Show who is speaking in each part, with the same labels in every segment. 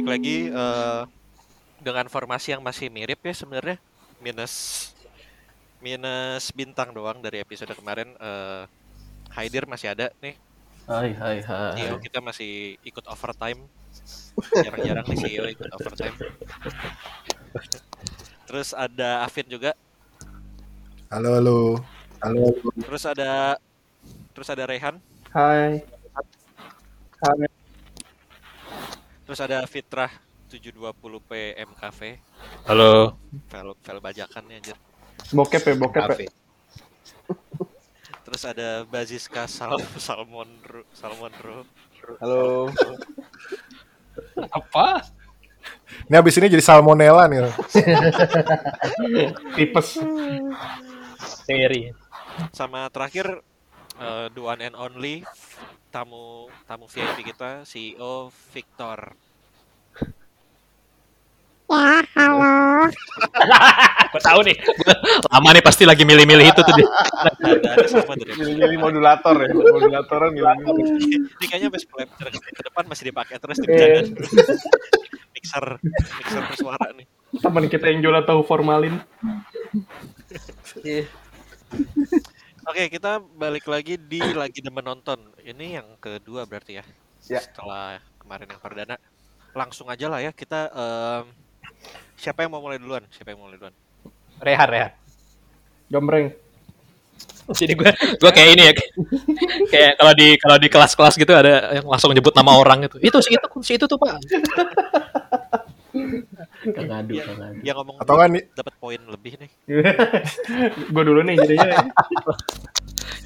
Speaker 1: balik lagi uh, dengan formasi yang masih mirip ya sebenarnya minus minus bintang doang dari episode kemarin. Uh, Haidir masih ada nih.
Speaker 2: Hai hai hai.
Speaker 1: CEO kita masih ikut overtime. Jarang-jarang nih CEO ikut overtime. Terus ada Afin juga.
Speaker 3: Halo halo. Halo.
Speaker 1: Terus ada terus ada Rehan.
Speaker 4: Hai. Hai.
Speaker 1: Terus ada Fitrah 720p MKV.
Speaker 5: Halo.
Speaker 1: Vel vel bajakan nih anjir.
Speaker 4: Bokep ya, bokep ya.
Speaker 1: Terus ada Baziska Sal Salmon Ru, Salmon Ru.
Speaker 6: Halo.
Speaker 5: Apa?
Speaker 3: Ini habis ini jadi salmonella nih.
Speaker 4: Tipes.
Speaker 5: Seri.
Speaker 1: Sama terakhir uh, the one and only tamu tamu VIP kita CEO Victor.
Speaker 7: Ya, halo.
Speaker 5: Gue tahu nih. Lama nih pasti lagi milih-milih itu tuh dia.
Speaker 1: Ada ada sama dari
Speaker 6: Milih modulator ya, modulatoran milih.
Speaker 1: Ini kayaknya best player ke depan masih dipakai terus dijaga. mixer mixer bersuara nih.
Speaker 4: Teman kita yang jualan tahu formalin.
Speaker 1: Oke, kita balik lagi di lagi demen nonton. Ini yang kedua berarti ya.
Speaker 6: Ya.
Speaker 1: Setelah kemarin yang perdana. Langsung aja lah ya kita em, siapa yang mau mulai duluan? Siapa yang mau mulai duluan?
Speaker 5: Rehan, Rehan.
Speaker 4: Gambreng.
Speaker 5: Jadi gue gue kayak ini ya. kayak kalau di kalau di kelas-kelas gitu ada yang langsung nyebut nama orang gitu. Itu si itu si itu tuh, Pak.
Speaker 2: Kang Adu,
Speaker 1: Iya.
Speaker 2: Kang Adu.
Speaker 1: Yang ngomong
Speaker 3: Atau kan
Speaker 1: dapat poin lebih nih.
Speaker 4: gue dulu nih jadinya.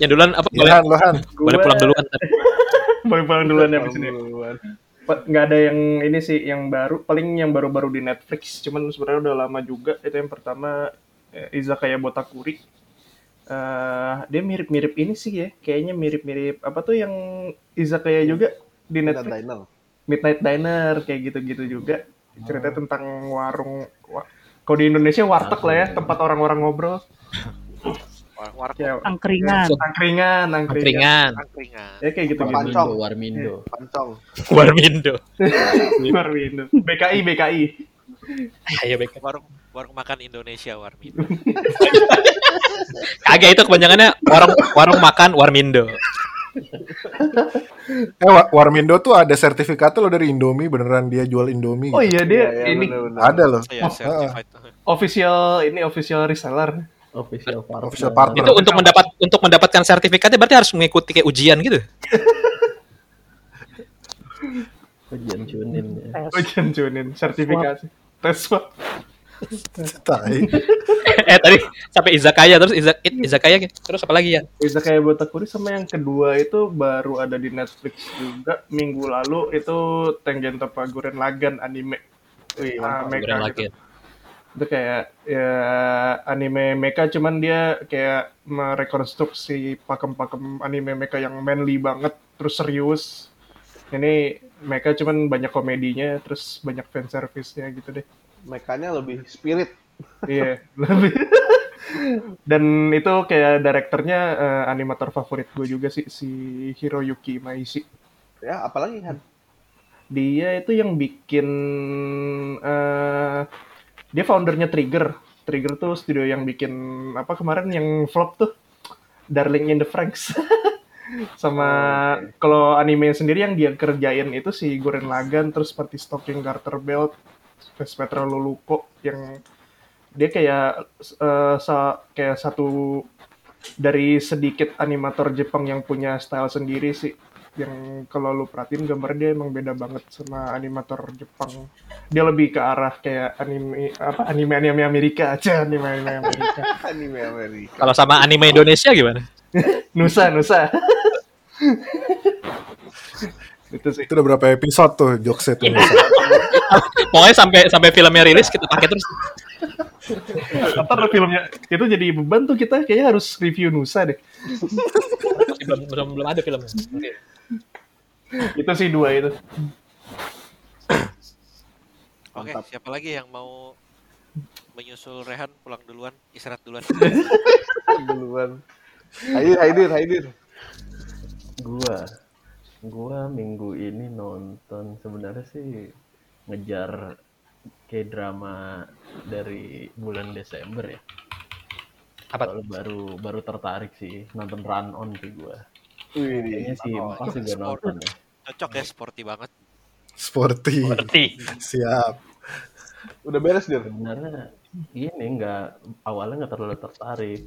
Speaker 5: Yang duluan apa boleh,
Speaker 3: Lohan, Lohan.
Speaker 5: boleh pulang duluan.
Speaker 4: Boleh pulang duluan ya abis ini.
Speaker 6: Duluan.
Speaker 4: Pa- nggak ada yang ini sih yang baru paling yang baru-baru di Netflix cuman sebenarnya udah lama juga itu yang pertama eh, Izakaya Botakuri Eh dia mirip-mirip ini sih ya kayaknya mirip-mirip apa tuh yang Izakaya juga di Netflix
Speaker 6: diner.
Speaker 4: Midnight Diner kayak gitu-gitu juga cerita tentang warung wa- kalau di Indonesia warteg lah ya tempat orang-orang ngobrol
Speaker 1: War war
Speaker 4: ya
Speaker 7: Angkringan.
Speaker 4: angkringan angkringan ya kayak gitu gitu
Speaker 6: Pancong.
Speaker 2: Warmindo, Warmindo.
Speaker 6: Pancong.
Speaker 5: Warmindo.
Speaker 4: Warmindo BKI BKI
Speaker 5: Ayo baik.
Speaker 1: Warung warung makan Indonesia Warmin.
Speaker 5: Kagak itu kepanjangannya warung warung makan Warmindo.
Speaker 3: Eh Wa- Warmindo tuh ada sertifikatnya loh dari Indomie beneran dia jual Indomie.
Speaker 4: oh iya dia
Speaker 6: Iya, iya,
Speaker 4: ini
Speaker 6: bener-bener.
Speaker 3: Ada loh.
Speaker 1: Saya certified.
Speaker 4: official ini official reseller
Speaker 2: Official partner.
Speaker 3: Official partner.
Speaker 5: Itu untuk mendapat untuk mendapatkan sertifikatnya berarti harus mengikuti kayak ujian gitu.
Speaker 2: Ujian cunin ya.
Speaker 4: ujian cunin sertifikasi tes swab
Speaker 3: Tai.
Speaker 5: eh tadi sampai izakaya terus izak izakaya terus apa lagi ya?
Speaker 4: bisa kayak Botakuri sama yang kedua itu baru ada di Netflix juga minggu lalu itu Tengen Toppa Gurren Lagann anime Wih, ah, mecha gitu.
Speaker 5: lagi.
Speaker 4: itu kayak ya anime mecha cuman dia kayak merekonstruksi pakem-pakem anime mecha yang manly banget terus serius ini mecha cuman banyak komedinya terus banyak fan service-nya gitu deh
Speaker 6: Mekanya lebih spirit.
Speaker 4: Iya, lebih. Dan itu kayak direkturnya eh, animator favorit gue juga sih si Hiroyuki Maishi.
Speaker 6: Ya, apalagi kan?
Speaker 4: Dia itu yang bikin eh dia foundernya Trigger. Trigger tuh studio yang bikin apa kemarin yang flop tuh Darling in the Franxx. Sama kalau anime sendiri yang dia kerjain itu si Gurren Lagann terus seperti Stocking Garter Belt, Fast Petra Luluko yang dia kayak eh, sa- kayak satu dari sedikit animator Jepang yang punya style sendiri sih yang kalau lu perhatiin gambar dia emang beda banget sama animator Jepang dia lebih ke arah kayak anime apa anime anime Amerika aja anime anime Amerika
Speaker 6: Anime Amerika.
Speaker 5: Kalau sama anime Indonesia gimana?
Speaker 4: Nusa Nusa itu sih
Speaker 3: Itu udah berapa episode tuh jokesnya tuh.
Speaker 5: Pokoknya sampai sampai filmnya rilis kita pakai terus.
Speaker 4: Ntar filmnya itu jadi beban tuh kita kayaknya harus review Nusa deh
Speaker 5: Masih belum belum, belum ada filmnya. Oke.
Speaker 4: itu sih dua itu
Speaker 1: Oke, siapa lagi yang mau menyusul Rehan pulang duluan, istirahat duluan.
Speaker 6: Duluan. Haidir, Haidir, Haidir.
Speaker 2: Gua, gua minggu ini nonton sebenarnya sih ngejar kayak drama dari bulan Desember ya.
Speaker 5: Apa?
Speaker 2: Soalnya baru baru tertarik sih nonton Run On sih gue.
Speaker 6: Wih,
Speaker 2: Kayaknya sih
Speaker 1: Oh,
Speaker 2: pasti gue nonton ya.
Speaker 1: Cocok ya, sporty banget.
Speaker 3: Sporty.
Speaker 5: Berarti.
Speaker 3: Siap.
Speaker 6: udah beres dir.
Speaker 2: Sebenarnya ini nggak awalnya nggak terlalu tertarik.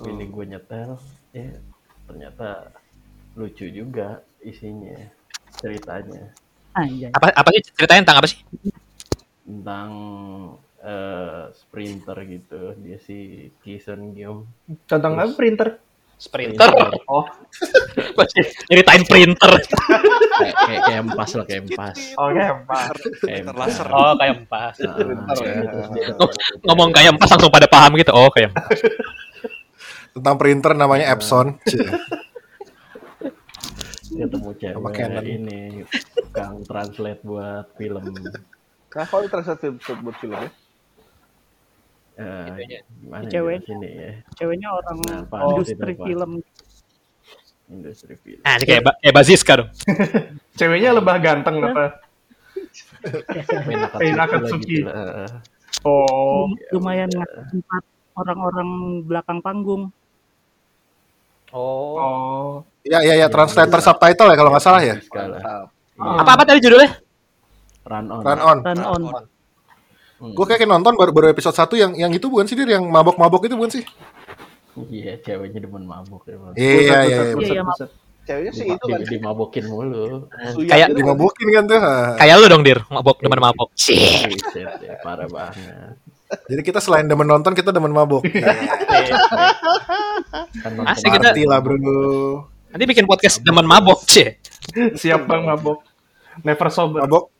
Speaker 2: Ini gue nyetel, ya ternyata lucu juga isinya ceritanya
Speaker 7: Anjay.
Speaker 5: Apa apa sih ceritanya tentang apa sih?
Speaker 2: tentang eh, sprinter gitu dia si Kison Gyum
Speaker 4: Tentang apa printer?
Speaker 5: Sprinter.
Speaker 4: Oh,
Speaker 5: Ceritain printer.
Speaker 2: kayak kayak kayak empas lah kayak empas
Speaker 4: Pak.
Speaker 2: kayak
Speaker 1: Printer laser.
Speaker 5: Oh, kayak empas.
Speaker 2: Nah,
Speaker 6: Sprinter
Speaker 2: dia
Speaker 5: Ngomong kayak empas langsung pada paham gitu. Oh, kayak empas.
Speaker 3: Tentang printer namanya Epson.
Speaker 2: Ketemu cewek ini kang translate buat film
Speaker 6: Nah, kalau translate buat film ya?
Speaker 2: eh, gimana
Speaker 7: Cewek.
Speaker 2: sini ya
Speaker 7: Ceweknya orang
Speaker 2: Nah,
Speaker 7: industri film.
Speaker 2: industri film
Speaker 5: Ah, kayak ba- kayak Baziska dong.
Speaker 4: Ceweknya lebah ganteng apa?
Speaker 2: Main
Speaker 4: Main
Speaker 2: Akatsuki
Speaker 4: Akatsuki.
Speaker 2: lah gitu.
Speaker 4: Oh,
Speaker 7: Lumayan tempat orang-orang belakang panggung.
Speaker 5: Oh.
Speaker 4: oh.
Speaker 3: Ya ya ya translator subtitle ya kalau nggak salah ya.
Speaker 5: Apa apa tadi judulnya?
Speaker 2: Run on.
Speaker 3: Run on.
Speaker 7: Run on.
Speaker 2: Hmm.
Speaker 3: Gue kayak nonton baru baru episode 1 yang yang itu bukan sih Dir yang mabok-mabok itu bukan sih?
Speaker 2: Iya, ceweknya demen mabuk ya.
Speaker 3: Iya iya iya.
Speaker 7: Iya, iya,
Speaker 4: buset.
Speaker 6: Ceweknya sih itu kan.
Speaker 2: di- dimabokin mulu.
Speaker 5: Kayak-
Speaker 6: gitu kan.
Speaker 3: Dimabokin kan tuh.
Speaker 5: Kayak lu dong, Dir. Mabok demen mabok. Sih.
Speaker 2: Ya, parah banget.
Speaker 3: Jadi kita selain demen nonton kita demen mabok.
Speaker 2: Kan nonton
Speaker 5: Asik kita-
Speaker 3: lah bro.
Speaker 5: Nanti bikin podcast demen mabok, sih.
Speaker 4: Siap bang mabok. Never sober.
Speaker 3: Mabok.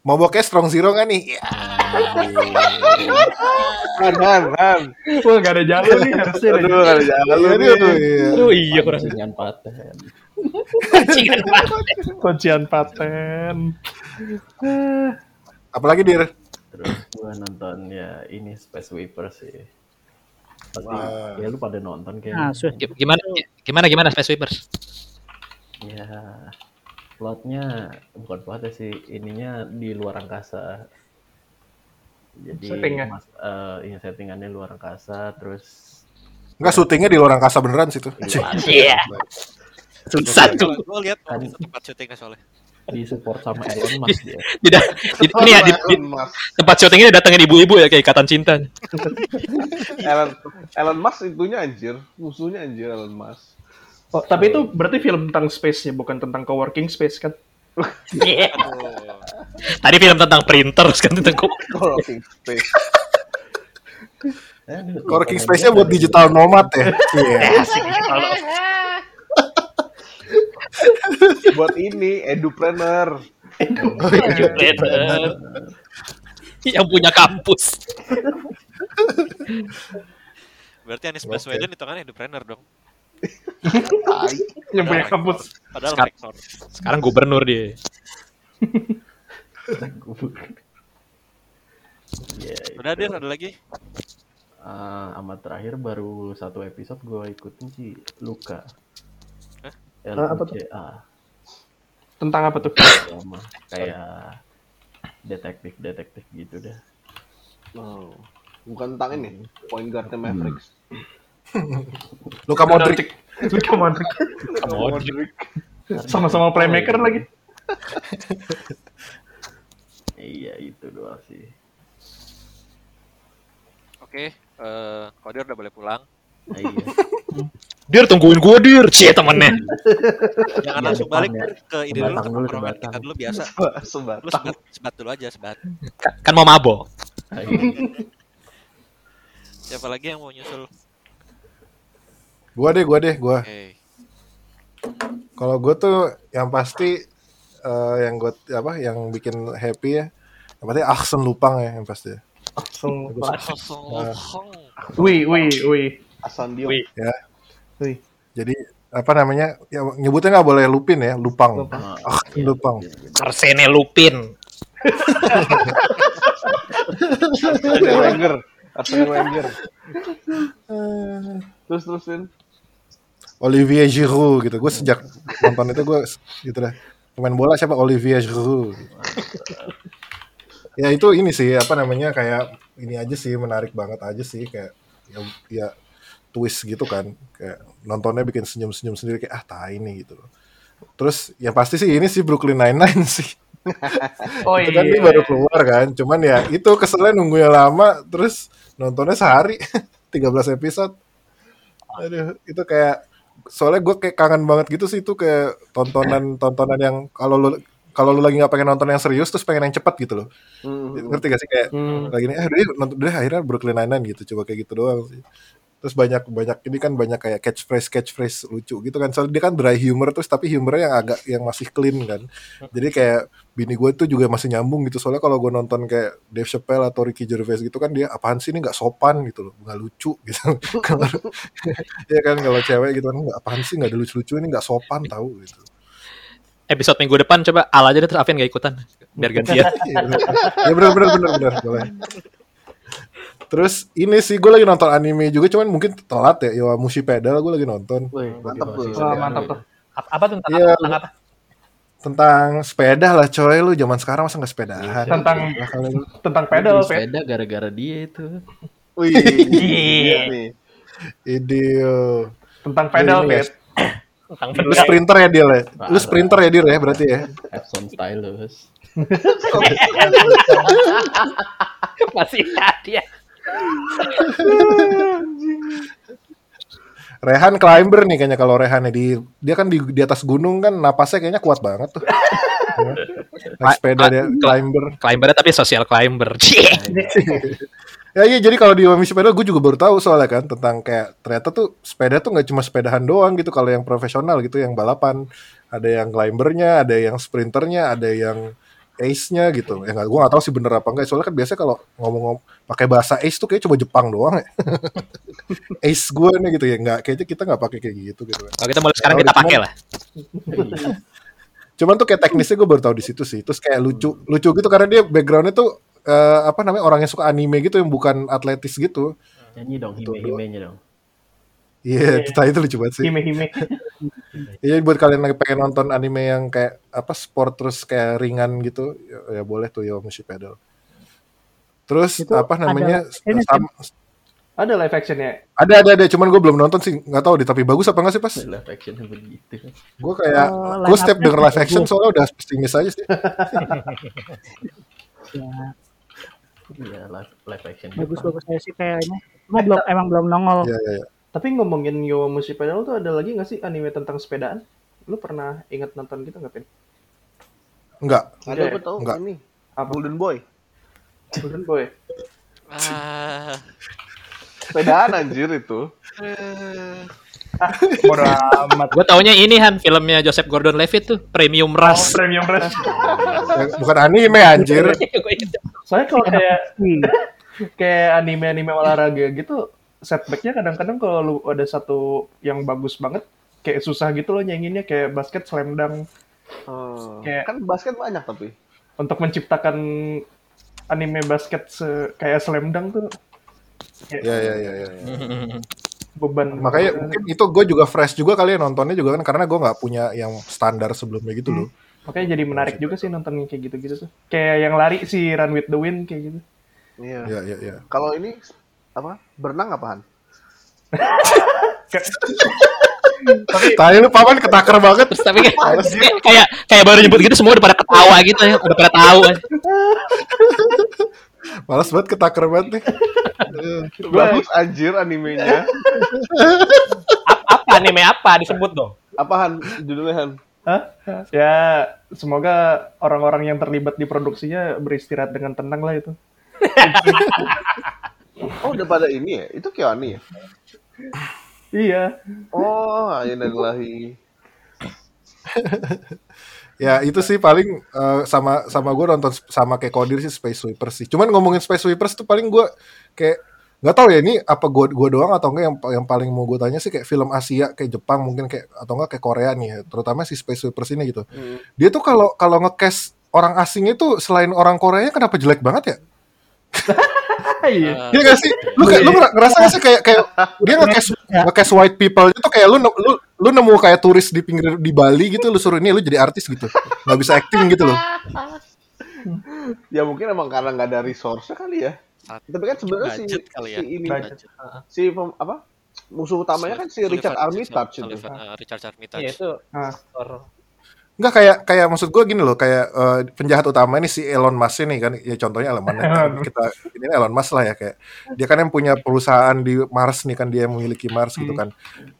Speaker 3: Maboknya strong zero kan nih? Ya.
Speaker 6: Han, Han, Han.
Speaker 4: Wah gak ada jalan nih harusnya.
Speaker 6: Aduh, gak ada jalan lu
Speaker 3: Aduh,
Speaker 6: nih.
Speaker 3: aduh, iya.
Speaker 5: Aduh, iya kurang.
Speaker 2: Pancingan paten.
Speaker 5: Pancingan banget.
Speaker 4: Kuncian paten.
Speaker 3: Apalagi Dir?
Speaker 2: Terus gua nonton ya ini Space Weaver sih. Tapi
Speaker 3: Wah.
Speaker 2: ya lu pada nonton
Speaker 7: Nah,
Speaker 2: kayaknya.
Speaker 7: sudah.
Speaker 5: Gimana gimana gimana Space Sweepers?
Speaker 2: Ya plotnya bukan plotnya sih ininya di luar angkasa. Jadi
Speaker 4: Settingnya.
Speaker 2: mas, eh, ya settingannya luar angkasa terus
Speaker 3: Enggak syutingnya di luar angkasa beneran situ.
Speaker 5: Iya. Susah tuh.
Speaker 1: Gue lihat
Speaker 2: Kan-
Speaker 1: tempat syutingnya soalnya.
Speaker 2: Di support sama Elon Musk dia.
Speaker 5: Tidak, di, ini ya di, di tempat syutingnya datangin ibu-ibu ya kayak ikatan cinta.
Speaker 6: Elon, Elon Musk itunya anjir. Musuhnya anjir Elon Musk.
Speaker 4: Oh, tapi itu berarti film tentang space ya, bukan tentang coworking space kan?
Speaker 5: Iya. Tadi film tentang printer sekarang tentang.
Speaker 6: Collecting space.
Speaker 2: Aduh,
Speaker 3: Working
Speaker 2: Elon
Speaker 3: space-nya buat digital nomad ya. Iya.
Speaker 6: Buat ini, edupreneur.
Speaker 5: yang punya kampus.
Speaker 1: Berarti Anies Baswedan itu kan entrepreneur dong.
Speaker 4: Yang punya kampus.
Speaker 1: Padahal
Speaker 5: Sekarang-
Speaker 1: rektor.
Speaker 5: Sekarang gubernur dia.
Speaker 2: Ya,
Speaker 1: Udah. Dir, ada lagi?
Speaker 2: Ah, amat terakhir baru satu episode gue ikutin sih Luka.
Speaker 1: Hah?
Speaker 4: Ah, apa tuh? Tentang apa tuh?
Speaker 2: Drama. Kayak detektif-detektif gitu dah.
Speaker 6: Oh. Bukan tentang ini, point guard Mavericks.
Speaker 3: Luka Modric.
Speaker 4: Luka Modric.
Speaker 6: Modric.
Speaker 4: Sama-sama playmaker lagi.
Speaker 2: Iya itu doang sih.
Speaker 1: Oke, eh Kodir udah boleh pulang.
Speaker 2: Iya.
Speaker 5: Dir tungguin gua dir, cie temennya.
Speaker 1: Jangan
Speaker 2: Iya,
Speaker 1: langsung balik
Speaker 2: ya.
Speaker 1: Ke ini dulu
Speaker 2: Sebatang
Speaker 1: ke
Speaker 2: dulu,
Speaker 1: kita dulu biasa.
Speaker 6: Sebat.
Speaker 1: Lu sebat, sebat dulu aja sebat.
Speaker 5: Ka- Kan mau mabok.
Speaker 2: Iya.
Speaker 1: Siapa lagi yang mau nyusul?
Speaker 3: Gua deh, gua deh, gua.
Speaker 1: Oke.
Speaker 3: Kalau gue tuh yang pasti eh, yang gue apa yang bikin happy ya. Yang pasti Aksen Lupang ya yang pasti.
Speaker 4: Langsung.
Speaker 1: Kosong.
Speaker 4: Wih, wih, wih.
Speaker 6: Asan Dio.
Speaker 5: Wih.
Speaker 3: Ya.
Speaker 4: Wih.
Speaker 3: Jadi apa namanya? Ya, nyebutnya nggak boleh Lupin ya, Lupang.
Speaker 4: Lupang.
Speaker 3: Aksen
Speaker 2: iya,
Speaker 3: Lupang.
Speaker 2: iya, iya.
Speaker 5: Arsene Lupin.
Speaker 6: Arsene Wenger. Arsene Wenger. Terus terusin.
Speaker 3: Olivier Giroud gitu. Gue sejak nonton itu gue gitu dah. Pemain bola siapa Olivier Giroud. ya itu ini sih apa namanya kayak ini aja sih menarik banget aja sih kayak ya, ya twist gitu kan. Kayak nontonnya bikin senyum-senyum sendiri kayak ah tai nih gitu terus yang pasti sih ini sih Brooklyn Nine-Nine sih.
Speaker 4: Oh
Speaker 3: itu kan
Speaker 4: iya.
Speaker 3: ini baru keluar kan. Cuman ya itu keselnya nunggunya lama terus nontonnya sehari. 13 episode. Aduh itu kayak soalnya gue kayak kangen banget gitu sih itu kayak tontonan tontonan yang kalau lu kalau lu lagi nggak pengen nonton yang serius terus pengen yang cepat gitu loh.
Speaker 6: Hmm.
Speaker 3: ngerti gak sih? Kayak
Speaker 4: Hmm.
Speaker 3: lagi nih eh udah, nonton udah akhirnya Brooklyn Nine-Nine gitu coba kayak gitu doang sih terus banyak banyak ini kan banyak kayak catchphrase catchphrase lucu gitu kan soalnya dia kan dry humor terus tapi humornya yang agak yang masih clean kan jadi kayak bini gue tuh juga masih nyambung gitu soalnya kalau gue nonton kayak Dave Chappelle atau Ricky Gervais gitu kan dia apaan sih ini nggak sopan gitu loh nggak lucu gitu kalau ya kan kalau cewek gitu kan nggak apaan sih nggak ada lucu lucu ini nggak sopan tahu gitu
Speaker 5: Episode minggu depan coba Al aja deh terus Alvin gak ikutan. Biar gantian.
Speaker 3: Iya, bener. ya benar benar benar benar boleh Terus ini sih gue lagi nonton anime juga cuman mungkin telat ya Yawa Mushi Pedal gue lagi nonton
Speaker 2: Wih,
Speaker 6: Mantap tuh.
Speaker 4: Wah, mantap tuh.
Speaker 5: apa, apa tuh tentang,
Speaker 3: Iya.
Speaker 5: apa, tentang apa?
Speaker 3: tentang sepeda lah coy lu zaman sekarang masa nggak sepedahan
Speaker 4: Tentang
Speaker 3: Lah, kalian.
Speaker 4: tentang pedal,
Speaker 2: sepeda gara-gara dia itu.
Speaker 6: Wih, iya.
Speaker 3: Idio
Speaker 4: Tentang pedal, Pet.
Speaker 5: Tentang
Speaker 3: lu sprinter ya dia ya lu sprinter ya dia ya berarti ya
Speaker 2: Epson stylus.
Speaker 5: masih ada ya.
Speaker 3: Rehan climber nih kayaknya kalau Rehan di dia kan di, di atas gunung kan napasnya kayaknya kuat banget tuh. Naik sepeda dia climber.
Speaker 5: Climber tapi social climber.
Speaker 3: Ya iya jadi kalau di Wami sepeda gue juga baru tahu soalnya kan tentang kayak ternyata tuh sepeda tuh nggak cuma sepedahan doang gitu kalau yang profesional gitu yang balapan. Ada yang climbernya ada yang sprinternya ada yang ace-nya gitu. Ya nggak gue nggak tahu sih bener apa enggak soalnya kan biasanya kalau ngomong-ngomong pakai bahasa ace tuh kayak coba Jepang doang ya. Ace gue nih gitu ya. Nggak kayaknya kita nggak pakai kayak gitu gitu kan.
Speaker 5: Kalau kita mulai sekarang
Speaker 3: Oh,
Speaker 5: kita pakai lah.
Speaker 3: cuman tuh kayak teknisnya gue baru tahu di situ sih. Terus kayak lucu lucu gitu karena dia backgroundnya tuh eh, apa namanya orang yang suka anime gitu yang bukan atletis gitu.
Speaker 2: Nyanyi dong, hime-himenya dong.
Speaker 3: Iya, itu itu lucu banget sih.
Speaker 4: Hime-hime.
Speaker 3: Iya buat kalian yang pengen nonton anime yang kayak apa sport terus kayak ringan gitu, ya, ya boleh tuh Yomushi Pedal. Terus
Speaker 7: Itu
Speaker 3: apa namanya?
Speaker 7: ada- ini
Speaker 3: sam-
Speaker 4: Ada live actionnya.
Speaker 3: ada ada ada, cuman gue belum nonton sih, nggak tahu deh. Tapi bagus apa nggak sih pas?
Speaker 2: Live actionnya begitu.
Speaker 3: Gue kayak
Speaker 7: Oh,
Speaker 3: gue setiap denger live action
Speaker 7: bagus.
Speaker 3: soalnya udah pesimis aja sih.
Speaker 7: Ya,
Speaker 2: Iya, live, live action.
Speaker 7: bagus-bagus aja sih kayaknya. Cuma belum emang belum nongol.
Speaker 3: Iya iya. iya.
Speaker 4: Tapi ngomongin Yowamushi Pedal tuh ada lagi nggak sih anime tentang sepedaan? Lu pernah ingat nonton gitu nggak, Pin?
Speaker 3: Enggak.
Speaker 6: Ada
Speaker 4: Enggak
Speaker 6: gue tahu
Speaker 3: Enggak.
Speaker 6: ini.
Speaker 4: Apa?
Speaker 6: Golden Boy.
Speaker 4: Golden Boy.
Speaker 1: Ah,
Speaker 6: Sepedaan anjir itu.
Speaker 4: Bodo amat.
Speaker 5: Gue taunya ini Han, filmnya Joseph Gordon-Levitt tuh, Premium
Speaker 4: Oh,
Speaker 5: Rush.
Speaker 4: Premium Rush.
Speaker 3: Bukan anime anjir.
Speaker 4: Soalnya kalau kayak kayak anime-anime olahraga gitu, setbacknya kadang-kadang kalau lu ada satu yang bagus banget, kayak susah gitu loh nyanyiinnya kayak basket slam dunk
Speaker 6: Hmm.
Speaker 4: Kayak-
Speaker 6: Kan basket banyak tapi.
Speaker 4: untuk menciptakan anime basket se- kayak slam dunk tuh kayak
Speaker 3: Iya iya iya. iya.
Speaker 4: beban
Speaker 3: Makanya mungkin itu gue juga fresh juga kali ya nontonnya juga kan karena gue nggak punya yang standar sebelumnya gitu loh.
Speaker 4: makanya jadi menarik juga sih nonton yang kayak gitu-gitu tuh kayak yang lari si Run with the Wind kayak gitu
Speaker 6: Iya.
Speaker 3: Iya iya iya.
Speaker 6: Kalau ini apa? Berenang apaan?
Speaker 3: Tadi lu paman ketaker banget.
Speaker 5: Terus tapi kayak kayak baru nyebut gitu semua udah pada ketawa gitu ya, udah pada tahu.
Speaker 3: Males banget ketaker banget nih.
Speaker 6: Bagus anjir animenya.
Speaker 5: Apa anime apa disebut dong?
Speaker 6: Apaan judulnya Han?
Speaker 4: Hah? ya semoga orang-orang yang terlibat di produksinya beristirahat dengan tenang lah itu
Speaker 6: Oh udah pada ini ya? Itu Kioni ya?
Speaker 4: iya
Speaker 6: Oh, Ayunadallahi.
Speaker 3: Ya itu sih paling eh, sama sama gue nonton sama kayak Kodir sih Space Sweepers sih. Cuman ngomongin Space Sweepers tuh paling gue kayak nggak tahu ya ini apa gue gua doang atau enggak yang yang paling mau gue tanya sih kayak film Asia kayak Jepang mungkin kayak atau enggak kayak Korea nih ya, terutama si Space Sweepers ini gitu.
Speaker 6: Hmm.
Speaker 3: Dia tuh kalau kalau ngecast orang asing itu selain orang Koreanya kenapa jelek banget ya?
Speaker 4: iya
Speaker 3: Iya gak sih? Lu kayak lu ngera- ngerasa gak sih kayak kayak dia nge-cast nge-cast white people itu kayak lu lu lu nemu kayak turis di pinggir di Bali gitu lu suruh ini lu jadi artis gitu. nggak bisa acting gitu loh.
Speaker 6: Ya mungkin emang karena nggak ada resource kali ya. Tapi kan sebenarnya si,
Speaker 1: kali ya.
Speaker 6: si ini
Speaker 4: Budget.
Speaker 6: si pem- apa musuh utamanya kan si Richard Armitage itu.
Speaker 1: Eh, Richard Armitage.
Speaker 5: Iya itu
Speaker 4: Ah.
Speaker 5: aktor.
Speaker 3: Enggak kayak kayak maksud gue gini loh kayak eh, penjahat utama ini si Elon Musk ini kan ya contohnya Elon Musk. Kan kita ini Elon Musk lah ya kayak dia kan yang punya perusahaan di Mars nih kan dia yang memiliki Mars gitu kan.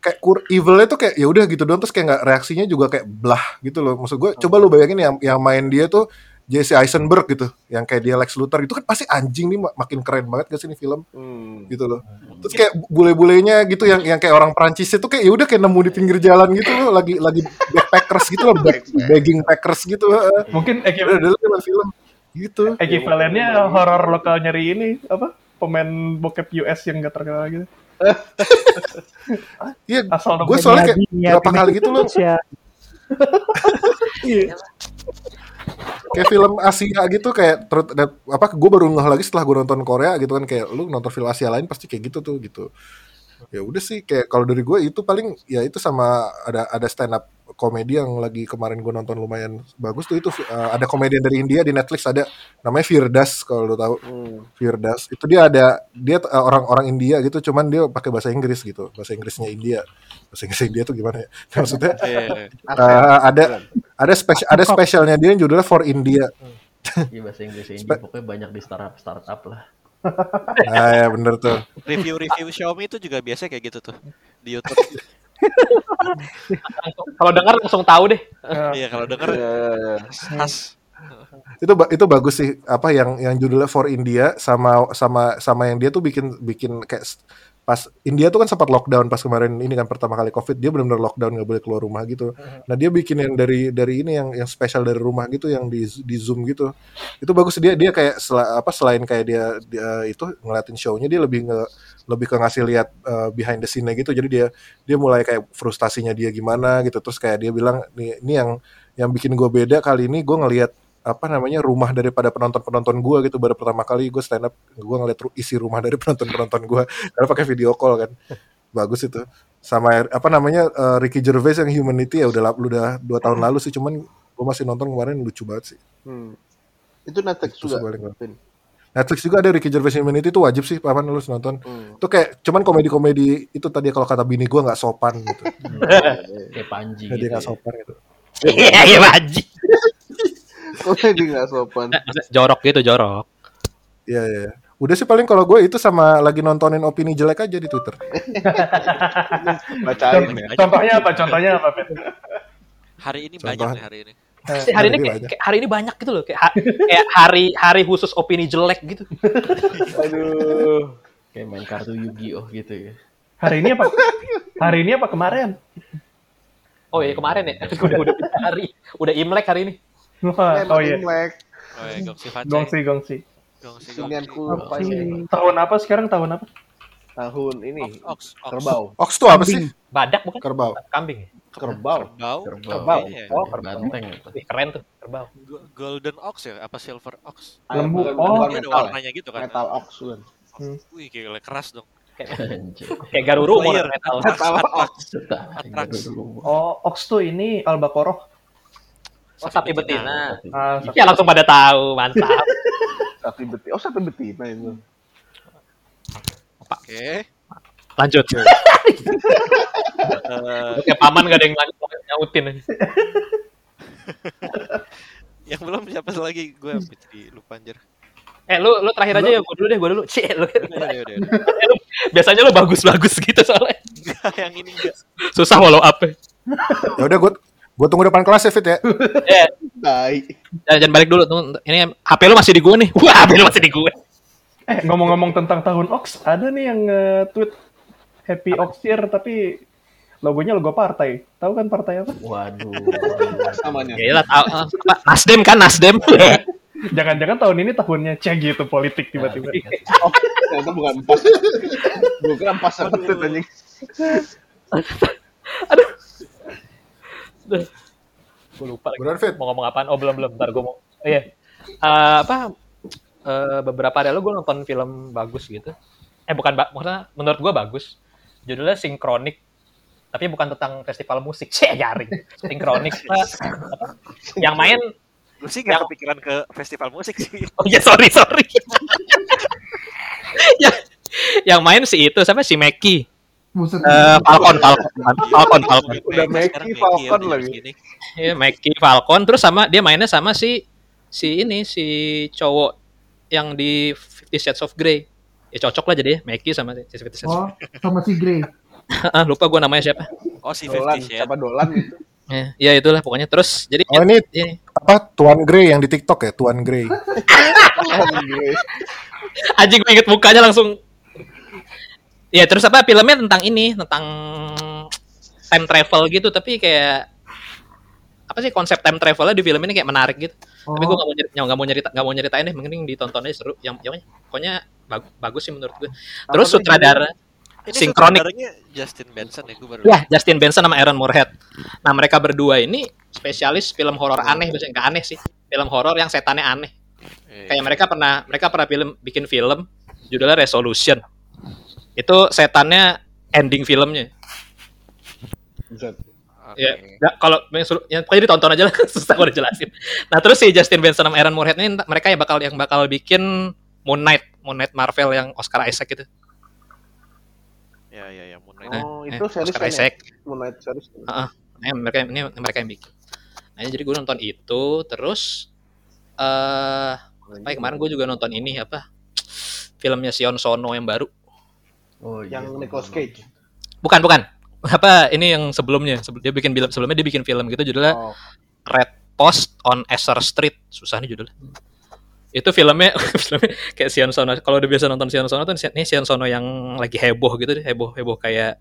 Speaker 3: Kayak kur evilnya tuh kayak ya udah gitu doang terus kayak nggak reaksinya juga kayak blah gitu loh. Maksud gue coba lu bayangin yang yang main dia tuh Jesse Eisenberg gitu yang kayak dia Lex Luthor itu kan pasti anjing nih mak- makin keren banget gak sih ini film
Speaker 6: Hmm.
Speaker 3: gitu loh terus kayak bule-bulenya gitu yang yang kayak orang Prancis itu kayak ya udah kayak nemu di pinggir jalan gitu loh lagi lagi backpackers gitu loh back, begging packers gitu heeh.
Speaker 4: Mungkin
Speaker 3: dulu film film gitu
Speaker 4: ekivalennya horor lokal nyari ini apa? Pemain bokep US yang gak terkenal gitu.
Speaker 3: iya
Speaker 4: Asal
Speaker 3: gue soalnya kayak
Speaker 7: Niatin
Speaker 3: berapa kali gitu loh
Speaker 7: Indonesia.
Speaker 4: Iya.
Speaker 3: Kayak film Asia gitu kayak terus apa gue baru ngeh lagi setelah gue nonton Korea gitu kan kayak lu nonton film Asia lain pasti kayak gitu tuh gitu. Ya udah sih kayak kalau dari gue itu paling ya itu sama ada ada stand up komedi yang lagi kemarin gue nonton lumayan bagus tuh itu uh, ada komedian dari India di Netflix ada namanya Firdas kalau lo tahu
Speaker 6: Hmm.
Speaker 3: Firdas itu dia ada dia uh, orang-orang India gitu cuman dia pakai bahasa Inggris gitu bahasa Inggrisnya India bahasa Inggris India tuh gimana ya maksudnya uh, ada ada spesial ada spesialnya dia yang judulnya For India
Speaker 2: Iya bahasa Inggris ini pokoknya banyak di startup startup lah.
Speaker 3: ah ya bener tuh
Speaker 1: Review-review Xiaomi itu juga biasa kayak gitu tuh di YouTube.
Speaker 5: Kalau dengar langsung tahu deh.
Speaker 1: Iya kalau denger
Speaker 6: Ya, ya, ya.
Speaker 1: khas.
Speaker 3: itu itu bagus sih apa yang yang judulnya For India sama sama sama yang dia tuh bikin bikin kayak pas India tuh kan sempat lockdown pas kemarin ini kan pertama kali covid dia benar-benar lockdown nggak boleh keluar rumah gitu. Nah dia bikin yang dari dari ini yang yang spesial dari rumah gitu yang di di zoom gitu. Itu bagus dia dia kayak sela- apa selain kayak dia, dia itu ngeliatin show-nya dia lebih nge lebih ke ngasih lihat uh, behind the scene-nya gitu. Jadi dia dia mulai kayak frustasinya dia gimana gitu. Terus kayak dia bilang nih ini yang yang bikin gue beda kali ini gue ngelihat apa namanya rumah daripada penonton penonton gue gitu baru pertama kali gue stand up gue ngeliat isi rumah dari penonton penonton gue karena pakai video call kan bagus itu sama apa namanya eh, Ricky Gervais yang Humanity ya udah udah dua tahun lalu sih cuman gue masih nonton kemarin lucu banget sih
Speaker 6: Hmm. Itu Netflix
Speaker 3: Itu
Speaker 6: juga.
Speaker 3: Netflix juga ada Ricky Gervais Humanity itu wajib sih papan lu nonton
Speaker 6: Hmm.
Speaker 3: itu kayak cuman komedi-komedi itu tadi kalau kata bini gue nggak sopan gitu
Speaker 2: Kayak Panji
Speaker 3: jadi
Speaker 2: gitu.
Speaker 3: nggak
Speaker 2: ya.
Speaker 3: sopan gitu
Speaker 5: Iya, iya
Speaker 6: Komedi nggak sopan.
Speaker 5: Jorok gitu, jorok.
Speaker 3: Iya iya. iya. Udah sih paling kalau gue itu sama lagi nontonin opini jelek aja di Twitter.
Speaker 6: Bacain ya.
Speaker 4: Contohnya apa? Contohnya apa, Pet?
Speaker 1: Hari ini
Speaker 3: Contoh.
Speaker 1: banyak nih hari ini.
Speaker 5: Sih, hari ini
Speaker 3: Jadi
Speaker 5: kayak,
Speaker 3: banyak.
Speaker 5: kayak hari ini banyak gitu loh, kayak, ha- kayak hari hari khusus opini jelek gitu.
Speaker 6: Aduh.
Speaker 2: Kayak main kartu Yu-Gi-Oh gitu ya.
Speaker 4: Hari ini apa? Hari ini apa kemarin?
Speaker 5: Oh iya kemarin ya, udah udah hari, udah imlek hari ini.
Speaker 6: Eh,
Speaker 4: oh iya.
Speaker 6: Imlek.
Speaker 1: Oh ya, Gongsi.
Speaker 4: Gongsi, gongsi.
Speaker 1: Gongsi, Gongsi.
Speaker 4: Tahun apa sekarang? Tahun apa?
Speaker 6: Tahun ini.
Speaker 1: Ox, ox.
Speaker 6: Kerbau.
Speaker 3: Ox tuh apa sih?
Speaker 5: Badak bukan?
Speaker 3: Kerbau.
Speaker 5: Kambing. ya?
Speaker 6: Kerbau.
Speaker 1: Kerbau.
Speaker 6: Kerbau.
Speaker 1: Iya.
Speaker 5: Oh, kerbau. Keren tuh, kerbau.
Speaker 1: Go- Golden ox ya? Apa silver ox?
Speaker 4: Lembu.
Speaker 6: Bukan-
Speaker 4: Oh.
Speaker 1: ada
Speaker 6: metal. ya?
Speaker 1: warnanya gitu kan?
Speaker 6: Metal ox kan.
Speaker 1: Wih, gila keras dong.
Speaker 5: Kayak Garuru metal.
Speaker 6: Metal ox.
Speaker 4: Oh, Ox tuh ini Albacoroh.
Speaker 5: Oh, sapi betina.
Speaker 4: Ah,
Speaker 5: Ya langsung pada tahu, mantap.
Speaker 6: Sapi betina. Oh, sapi betina itu.
Speaker 1: Oke.
Speaker 5: Lanjut.
Speaker 1: Eh,
Speaker 5: Kayak paman gak ada yang lanjut nyautin aja.
Speaker 1: yang belum siapa lagi? Gue jadi lupa anjir.
Speaker 5: Eh, lu lu terakhir aja ya, gua dulu deh, gua dulu. Cih, lu.
Speaker 1: Udah.
Speaker 5: Lu- Biasanya lu bagus-bagus gitu soalnya.
Speaker 1: Enggak, yang ini enggak.
Speaker 5: Susah follow up. ya.
Speaker 3: Ya udah gue gue tunggu depan kelas ya Fit ya.
Speaker 5: Eh,
Speaker 6: Tai.
Speaker 5: jangan, jangan balik dulu. Tunggu, Ini HP lu masih di gue nih. Wah, HP lu masih di gue.
Speaker 4: Eh, ngomong-ngomong tentang tahun Ox, ada nih yang nge-tweet Happy Ox Year tapi logonya logo partai. Tahu kan partai apa?
Speaker 2: Waduh.
Speaker 6: Namanya.
Speaker 5: Ya lah, tahu. eh, apa, Nasdem kan, Nasdem.
Speaker 4: Jangan-jangan tahun ini tahunnya cek gitu politik tiba-tiba.
Speaker 6: Oh, ternyata bukan pas. Gue kira pas banget anjing.
Speaker 5: Gue lupa lagi.
Speaker 3: Fit.
Speaker 5: mau ngomong apaan? Oh belum belum. Ntar gue mau. Oh, iya. Eh, apa? eh, beberapa hari lalu gue nonton film bagus gitu. Eh bukan, ba- maksudnya menurut gue bagus. Judulnya Sinkronik. Tapi bukan tentang festival musik. Cih, jaring. Sinkronik. yang main
Speaker 1: Lu sih gak kepikiran ke festival musik sih.
Speaker 5: Oh ya sorry sorry. yang, yang main si itu siapa si Meki.
Speaker 8: Buset.
Speaker 5: Eh, Falcon Falcon Falcon Falcon.
Speaker 6: Udah Mackie,
Speaker 1: Mackie
Speaker 6: Falcon
Speaker 1: ya,
Speaker 6: lagi.
Speaker 5: Iya, Meki Falcon terus sama dia mainnya sama si si ini si cowok yang di Fifty Shades of Grey. Ya cocok lah jadi ya, Meki sama si Fifty Shades.
Speaker 8: Oh, sama si Grey.
Speaker 5: Ah, lupa gua namanya siapa.
Speaker 1: Oh si
Speaker 6: Dolan,
Speaker 1: Fifty Shades.
Speaker 6: siapa Dolan gitu.
Speaker 5: Ya, ya itulah pokoknya. Terus jadi
Speaker 3: Oh ini
Speaker 5: ini
Speaker 3: apa Tuan Grey yang di TikTok ya Tuan Grey.
Speaker 6: Gue.
Speaker 5: anjing gue inget mukanya langsung ya terus apa filmnya tentang ini tentang time travel gitu tapi kayak apa sih konsep time travelnya di film ini kayak menarik gitu.
Speaker 8: Oh,
Speaker 5: tapi gue gak mau nyerita nggak mau nyerita nggak mau nyeritain deh mending ditonton aja seru. Yang yang pokoknya bag- bagus sih menurut gue terus
Speaker 6: tuh
Speaker 5: sutradara
Speaker 1: Ini sutradaranya Justin Benson ya, gue baru.
Speaker 5: ya Justin Benson sama Aaron Moorhead. Nah mereka berdua ini spesialis film horor aneh biasanya nggak aneh sih. Film horor yang setannya aneh.
Speaker 1: Eh,
Speaker 5: kayak mereka pernah mereka pernah film bikin film judulnya Resolution itu setannya ending filmnya
Speaker 1: oke.
Speaker 5: ya nggak- kalau yang suruh- yang pokoknya ditonton aja lah susah gue jelasin nah terus si Justin Benson sama Aaron Moorhead ini mereka yang bakal yang bakal bikin Moon Knight Moon Knight Marvel yang Oscar Isaac gitu
Speaker 1: Ya ya ya Moon Knight.
Speaker 5: Nah,
Speaker 6: Oh,
Speaker 5: eh,
Speaker 6: itu series
Speaker 5: Oscar
Speaker 6: kan ya?
Speaker 5: Isaac
Speaker 6: Moon Knight series.
Speaker 5: Nah, ini mereka ini mereka yang bikin nah jadi gue nonton itu terus eh apa ya, kemarin gue juga nonton ini apa filmnya Sion Sono yang baru
Speaker 2: Oh, iya.
Speaker 6: Yang Nicolas Cage.
Speaker 5: bukan bukan apa ini yang sebelumnya Sebelum- dia bikin film sebelumnya dia bikin film gitu judulnya
Speaker 6: Oh,
Speaker 5: Red Post on Esser Street susah nih judulnya itu filmnya filmnya kayak Sion Sono kalau udah biasa nonton Sion Sono tuh ini Sion Sono yang lagi heboh gitu deh heboh heboh kayak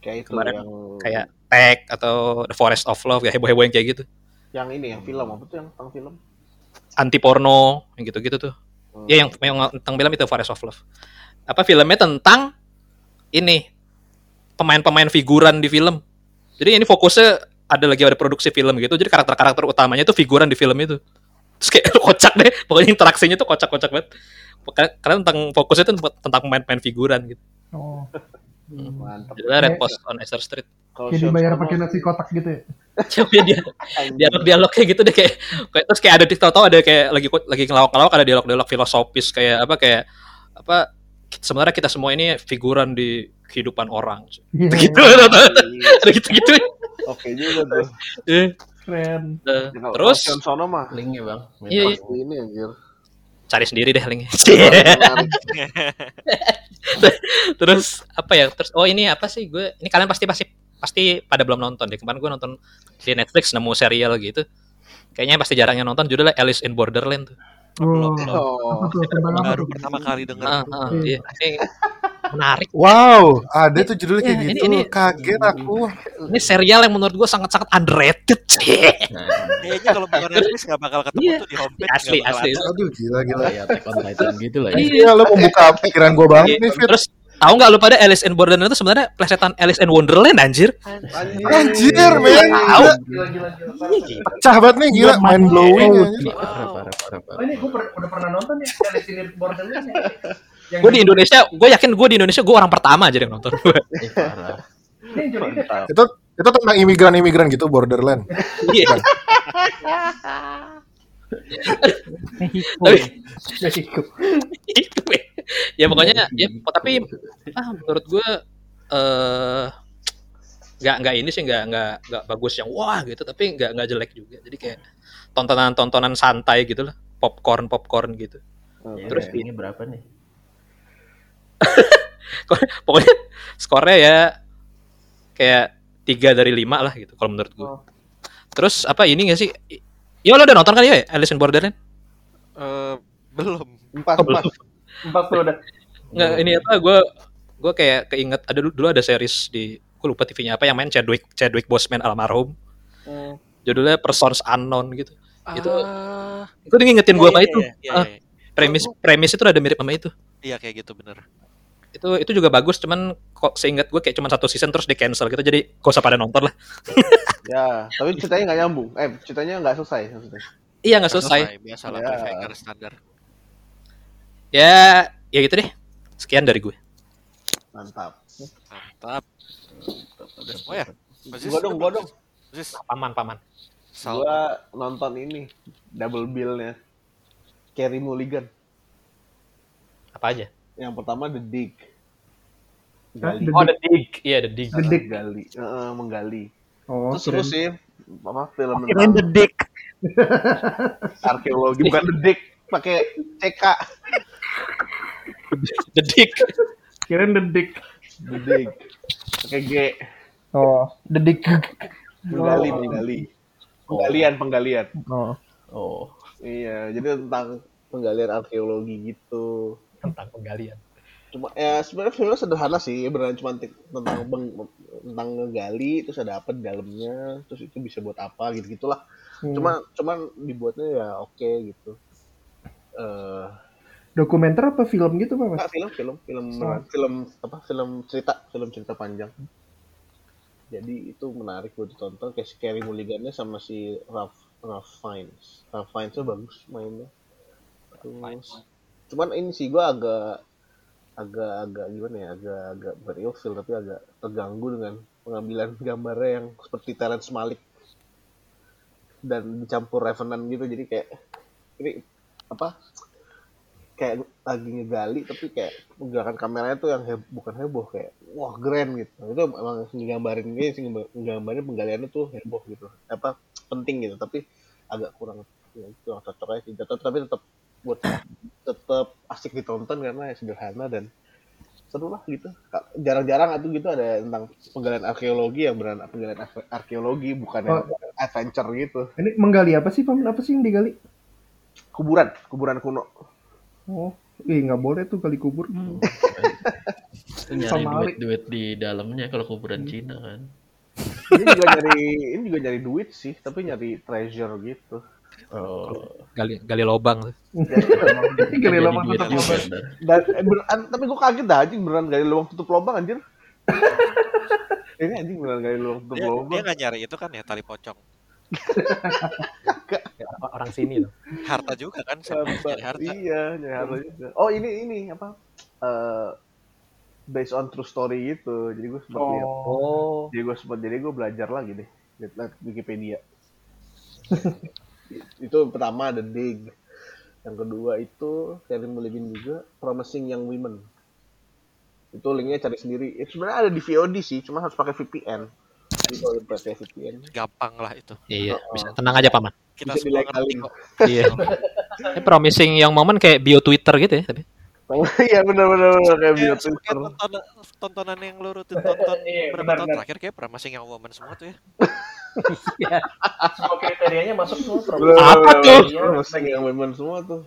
Speaker 6: kayak itu
Speaker 5: Kemarin
Speaker 6: yang
Speaker 5: kayak Tag atau The Forest of Love ya heboh heboh yang kayak gitu
Speaker 6: yang ini yang film apa tuh yang tentang film?
Speaker 5: anti porno yang gitu gitu tuh
Speaker 6: Hmm.
Speaker 5: ya yang yang tentang film itu Forest of Love apa filmnya tentang ini pemain-pemain figuran di film jadi ini fokusnya ada lagi ada produksi film gitu jadi karakter-karakter utamanya itu figuran di film itu terus kayak kocak deh pokoknya interaksinya tuh kocak-kocak banget karena tentang fokusnya tuh tentang pemain-pemain figuran gitu
Speaker 8: oh.
Speaker 6: Mantap.
Speaker 5: judulnya Red Post on Esther Street
Speaker 6: Kalau
Speaker 8: Kayak dibayar pakai
Speaker 6: sih,
Speaker 8: nasi kotak gitu ya.
Speaker 5: Coba dia
Speaker 6: anjing.
Speaker 5: dialog-dialog kayak gitu deh kayak, kayak terus kayak ada di tahu-tahu ada kayak lagi lagi ngelawak-ngelawak ada dialog-dialog filosofis kayak apa kayak apa sebenarnya kita semua ini figuran di kehidupan orang.
Speaker 8: Iya,
Speaker 5: gitu. ada gitu-gitu.
Speaker 6: Oke juga tuh.
Speaker 5: Eh,
Speaker 8: keren.
Speaker 5: eh,
Speaker 6: Ya,
Speaker 5: terus?
Speaker 6: Sono mah
Speaker 2: Linknya bang.
Speaker 5: Iya, iya.
Speaker 6: ini anjir.
Speaker 5: cari sendiri deh linknya terus apa ya? Terus oh ini apa sih? Gue ini kalian pasti pasti pasti pada belum nonton deh. Kemarin gue nonton di Netflix nemu serial gitu. Kayaknya pasti jarang yang nonton. Judulnya Alice in Borderland tuh
Speaker 2: Belum.
Speaker 6: Oh,
Speaker 8: apa
Speaker 1: Baru pertama kali denger.
Speaker 5: Ah, ah, iya. Ini menarik
Speaker 3: Wow, ada tuh judulnya kayak
Speaker 5: Iya, ini-
Speaker 3: gitu.
Speaker 5: ini-
Speaker 3: Kaget aku.
Speaker 5: ini serial yang menurut gue sangat-sangat underrated
Speaker 2: Nah,
Speaker 1: Kayaknya kalau bukan Netflix nggak bakal ketemu
Speaker 5: Iya.
Speaker 1: tuh di homepage.
Speaker 5: asli asli
Speaker 1: ada.
Speaker 3: Aduh gila gila.
Speaker 2: Titan gitu lah ya.
Speaker 3: Iya, lo membuka pikiran gue banget nih, Fit.
Speaker 5: terus tahu nggak lu pada Alice in Borderland itu sebenarnya plesetan Alice in Wonderland anjir
Speaker 6: anjir.
Speaker 3: Anjir, men.
Speaker 5: tahu
Speaker 8: Gila, gila, gila. Parah.
Speaker 3: Pecah banget nih, gila. Mind blowing.
Speaker 2: Oh,
Speaker 8: Oh, ini gue udah pernah nonton ya Alice in Borderland ya. Yang
Speaker 5: gue di Indonesia gue yakin gue di Indonesia gue orang pertama aja yang nonton.
Speaker 3: Itu itu tentang imigran-imigran gitu, borderland.
Speaker 5: Iya.
Speaker 7: Mexico.
Speaker 5: Ya. ya pokoknya ya tapi ah menurut gue eh nggak nggak ini sih nggak nggak nggak bagus yang wah gitu. Tapi nggak nggak jelek juga. Jadi kayak tontonan tontonan santai gitu lah popcorn popcorn gitu.
Speaker 2: Ya,
Speaker 5: Terus
Speaker 2: ini berapa nih?
Speaker 5: pokoknya skornya ya kayak tiga dari lima lah gitu kalau menurut gue
Speaker 6: Oh.
Speaker 5: terus apa ini gak sih ya lo udah nonton kan ya Alice in Borderland
Speaker 1: Eh, belum.
Speaker 6: Empat,
Speaker 5: Oh, belum.
Speaker 6: empat.
Speaker 8: Empat tuh udah.
Speaker 5: nggak ini apa gue gue kayak keinget ada dulu, dulu ada series di gue lupa TV-nya apa yang main Chadwick Chadwick Boseman almarhum
Speaker 6: Hmm.
Speaker 5: judulnya Persons Unknown gitu itu
Speaker 1: Ah,
Speaker 5: itu dia ngingetin gue
Speaker 1: iya,
Speaker 5: apa
Speaker 1: iya,
Speaker 5: itu
Speaker 1: iya, iya,
Speaker 5: Ah.
Speaker 1: iya.
Speaker 5: premis premis itu ada mirip sama itu
Speaker 1: Iya kayak gitu bener.
Speaker 5: Itu itu juga bagus cuman kok seingat gue kayak cuma satu season terus di cancel gitu jadi gak usah pada nonton lah
Speaker 6: Ya, tapi ceritanya nggak nyambung. Eh, ceritanya nggak selesai maksudnya.
Speaker 5: iya nggak selesai
Speaker 1: Biasa lah
Speaker 6: Ya.
Speaker 1: standar.
Speaker 5: ya ya gitu deh sekian dari gue
Speaker 6: Mantap.
Speaker 1: Mantap. Oh ya. Basis,
Speaker 6: Gua dong, gua dong.
Speaker 1: Basis.
Speaker 5: paman paman
Speaker 1: Sal-
Speaker 6: Gua nonton ini double bill-nya Carey Mulligan.
Speaker 5: Apa aja?
Speaker 6: Yang pertama The Dig. Gali.
Speaker 4: The
Speaker 5: Oh, The Dig. Iya, The Dig.
Speaker 4: The Dig.
Speaker 6: Gali. Heeh, menggali.
Speaker 4: Oh,
Speaker 6: Terus seru sih apa film
Speaker 7: the
Speaker 6: tentang
Speaker 7: dick.
Speaker 6: arkeologi bukan The Dig pakai CK
Speaker 5: The Dig.
Speaker 4: Kirain The Dig.
Speaker 6: The Dig pakai G
Speaker 4: Oh, The Dig.
Speaker 6: menggali
Speaker 4: Oh.
Speaker 6: menggali penggalian penggalian
Speaker 4: Oh.
Speaker 2: Oh,
Speaker 6: iya jadi tentang penggalian arkeologi gitu
Speaker 5: Tentang penggalian.
Speaker 6: cuma ya sebenarnya filmnya sederhana sih beneran cuma tentang beng, tentang ngegali terus ada apa di dalamnya terus itu bisa buat apa gitu gitulah
Speaker 4: Hmm.
Speaker 6: cuma cuman dibuatnya ya oke gitu eh
Speaker 4: dokumenter apa film gitu Pak? Mas?
Speaker 6: nggak film film film
Speaker 4: Oh.
Speaker 6: film apa film cerita film cerita panjang jadi itu menarik buat ditonton kayak si Carey Mulligan-nya sama si Ralph Ralph Fiennes Ralph Fiennes bagus mainnya terus cuman ini sih gua agak agak agak gimana ya agak agak ilfeel tapi agak terganggu dengan pengambilan gambarnya yang seperti Terrence Malick dan dicampur Revenant gitu jadi kayak ini apa kayak lagi ngegali tapi kayak menggunakan kameranya tuh yang heb- bukan heboh kayak wah keren gitu. Itu emang nggambarin ini sih nggambarin penggaliannya tuh heboh gitu. Apa penting gitu tapi agak kurang ya, kurang cocok aja sih. Tapi tetap buat tetap asik ditonton karena ya sederhana dan seru lah gitu. Jarang-jarang atau gitu ada tentang penggalian arkeologi yang beneran penggalian ar- arkeologi bukan yang adventure gitu.
Speaker 4: Ini menggali apa sih, Paman? Apa sih yang digali?
Speaker 6: kuburan kuburan kuno.
Speaker 4: Oh, ih nggak boleh tuh gali kubur.
Speaker 2: itu nyari
Speaker 4: Sama
Speaker 2: duit-duit di dalamnya kalau kuburan Cina kan.
Speaker 6: ini juga nyari ini juga nyari duit sih tapi nyari treasure gitu
Speaker 2: Oh,
Speaker 5: Gali gali lobang.
Speaker 4: Gali
Speaker 2: jadi
Speaker 4: lama
Speaker 2: duit
Speaker 4: tutup lubang.
Speaker 6: dan eh, beneran, tapi gue kaget dah anjing beneran gali lubang tutup lubang anjir ini anjing beneran gali lubang tutup
Speaker 1: Dia, dia
Speaker 6: lubang
Speaker 1: nggak nyari itu kan ya tali pocong.
Speaker 5: Orang sini loh.
Speaker 1: Harta juga kan, nyari harta.
Speaker 6: iya nyari harta juga oh ini ini apa Eh, based on true story gitu jadi gue sempat lihat
Speaker 5: Oh.
Speaker 6: jadi gue sempat jadi gue belajar lagi deh lihat Wikipedia itu pertama The Dig yang kedua itu Carey Mulligan juga Promising Young Women itu linknya cari sendiri ya, sebenarnya ada di VOD sih cuma harus pakai VPN jadi kalau pakai VPN
Speaker 1: Gampang lah itu.
Speaker 5: Iya, bisa tenang aja paman.
Speaker 1: Kita
Speaker 6: Bisa
Speaker 1: semua ngerti
Speaker 6: dilegalin.
Speaker 1: kok.
Speaker 5: Iya. Ini promising yang momen kayak bio Twitter gitu ya, tapi.
Speaker 6: iya benar benar benar kayak bio Twitter
Speaker 1: tontonan, tontonan yang lu rutin tonton
Speaker 4: Iya,
Speaker 1: berapa tahun terakhir kayak Promising Young Woman semua tuh ya.
Speaker 2: Semua kriterianya masuk semua
Speaker 6: Bener,
Speaker 5: Apa tuh?
Speaker 6: Promising Young Women semua tuh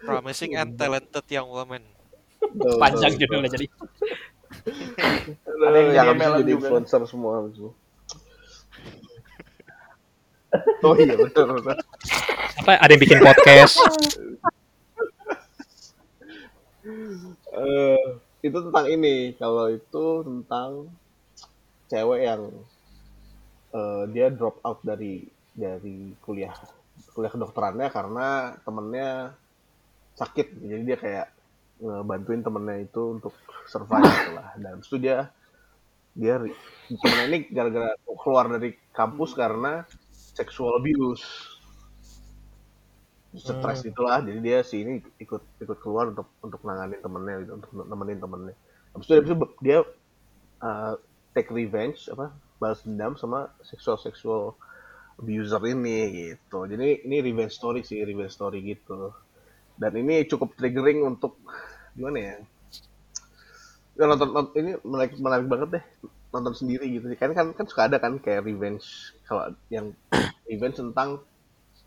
Speaker 1: Promising and Talented Young Woman.
Speaker 6: Tuh,
Speaker 5: Panjang
Speaker 6: tuh,
Speaker 5: judulnya jadi.
Speaker 6: tuh.
Speaker 4: Ada yang
Speaker 6: yang
Speaker 4: jadi
Speaker 6: habis jadi influencer semua habis itu. Oh iya benar.
Speaker 5: Apa ada yang bikin podcast?
Speaker 6: Eh, itu tentang ini kalau itu tentang cewek yang eh, dia drop out dari dari kuliah kuliah kedokterannya karena temennya sakit. Jadi dia kayak ngebantuin temennya itu untuk survive gitu lah. Dan itu dia dia temennya ini gara-gara keluar dari kampus karena sexual abuse. Stres itulah. Jadi dia si ini ikut ikut keluar untuk untuk nanganin temennya gitu untuk nemenin temennya. Habis itu dia, dia uh, take revenge apa balas dendam sama seksual seksual abuser ini gitu. Jadi ini revenge story sih revenge story gitu. Dan ini cukup triggering untuk gimana ya ya nonton, nonton- ini menarik menarik banget deh nonton sendiri gitu. Kan kan kan suka ada kan kayak revenge kalau yang revenge tentang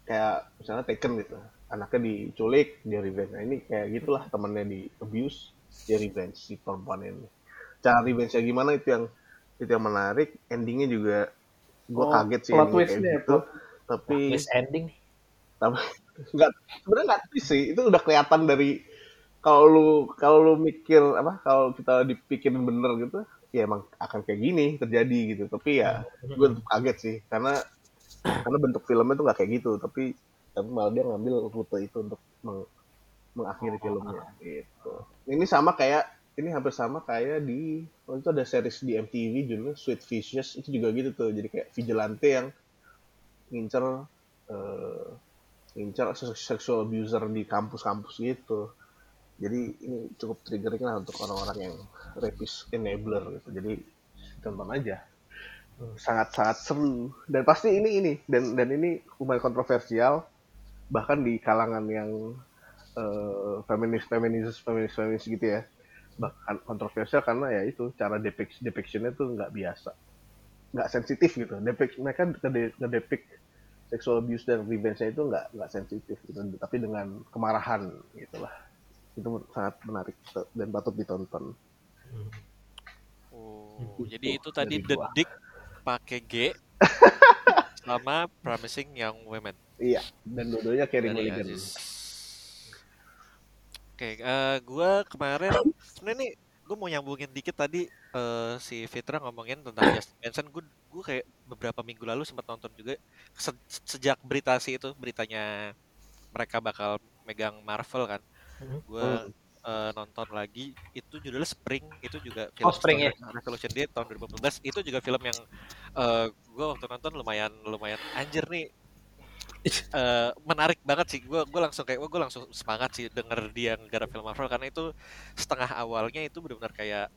Speaker 6: kayak misalnya Taken gitu. Anaknya diculik dia revenge. Nah ini kayak gitulah temennya di abuse dia revenge si perempuan ini. Cara revenge gimana itu yang itu yang menarik endingnya juga gue
Speaker 4: Oh,
Speaker 6: kaget sih
Speaker 4: plot
Speaker 6: kayak
Speaker 4: ya,
Speaker 6: gitu. tapi
Speaker 5: Twist ending nih.
Speaker 6: tapi nggak sebenarnya nggak twist sih itu udah kelihatan dari kalau lu kalau lu mikir apa kalau kita dipikirin bener gitu ya emang akan kayak gini terjadi gitu. Tapi ya gue tetap kaget sih karena karena bentuk filmnya tuh nggak kayak gitu. Tapi tapi malah dia ngambil rute itu untuk meng- mengakhiri filmnya gitu. Ini sama kayak ini hampir sama kayak di waktu itu ada series di MTV judulnya Sweet Vicious itu juga gitu tuh. Jadi kayak vigilante yang ngincer eh, ngincer se- sexual abuser di kampus-kampus gitu. Jadi ini cukup triggering lah untuk orang-orang yang rapist enabler gitu. Jadi tonton aja. Sangat-sangat seru. Dan pasti ini ini dan dan ini lumayan kontroversial bahkan di kalangan yang eh, feminis feminis feminis feminis gitu ya bahkan kontroversial karena ya itu cara depict depictionnya tuh nggak biasa. Nggak sensitif gitu. Depict mereka ngedepict sexual abuse dan revenge-nya itu nggak nggak sensitif gitu. Tapi dengan kemarahan gitulah. Itu sangat menarik dan patut ditonton.
Speaker 1: Oh,
Speaker 6: Gitu.
Speaker 1: jadi itu tadi
Speaker 6: dari
Speaker 1: The
Speaker 6: gua.
Speaker 1: Dick pakai G sama Promising Young Women.
Speaker 6: Iya dan dua-duanya Carey
Speaker 1: dari
Speaker 6: Mulligan.
Speaker 1: Aziz. Oke, eh gua kemarin sebenarnya nih gue mau nyambungin dikit tadi eh, si Fitra ngomongin tentang Justin Benson. Gue gue kayak beberapa minggu lalu sempat nonton juga se- sejak berita sih itu beritanya mereka bakal megang Marvel kan. Gue eh, nonton lagi itu judulnya Spring itu juga film
Speaker 5: Oh, Spring,
Speaker 1: Trek Revolution Day tahun 2014 itu juga film yang eh gue waktu nonton lumayan lumayan anjir nih eh, menarik banget sih gue gue langsung kayak gue langsung semangat sih denger dia ngegarap film Marvel karena itu setengah awalnya itu benar-benar kayak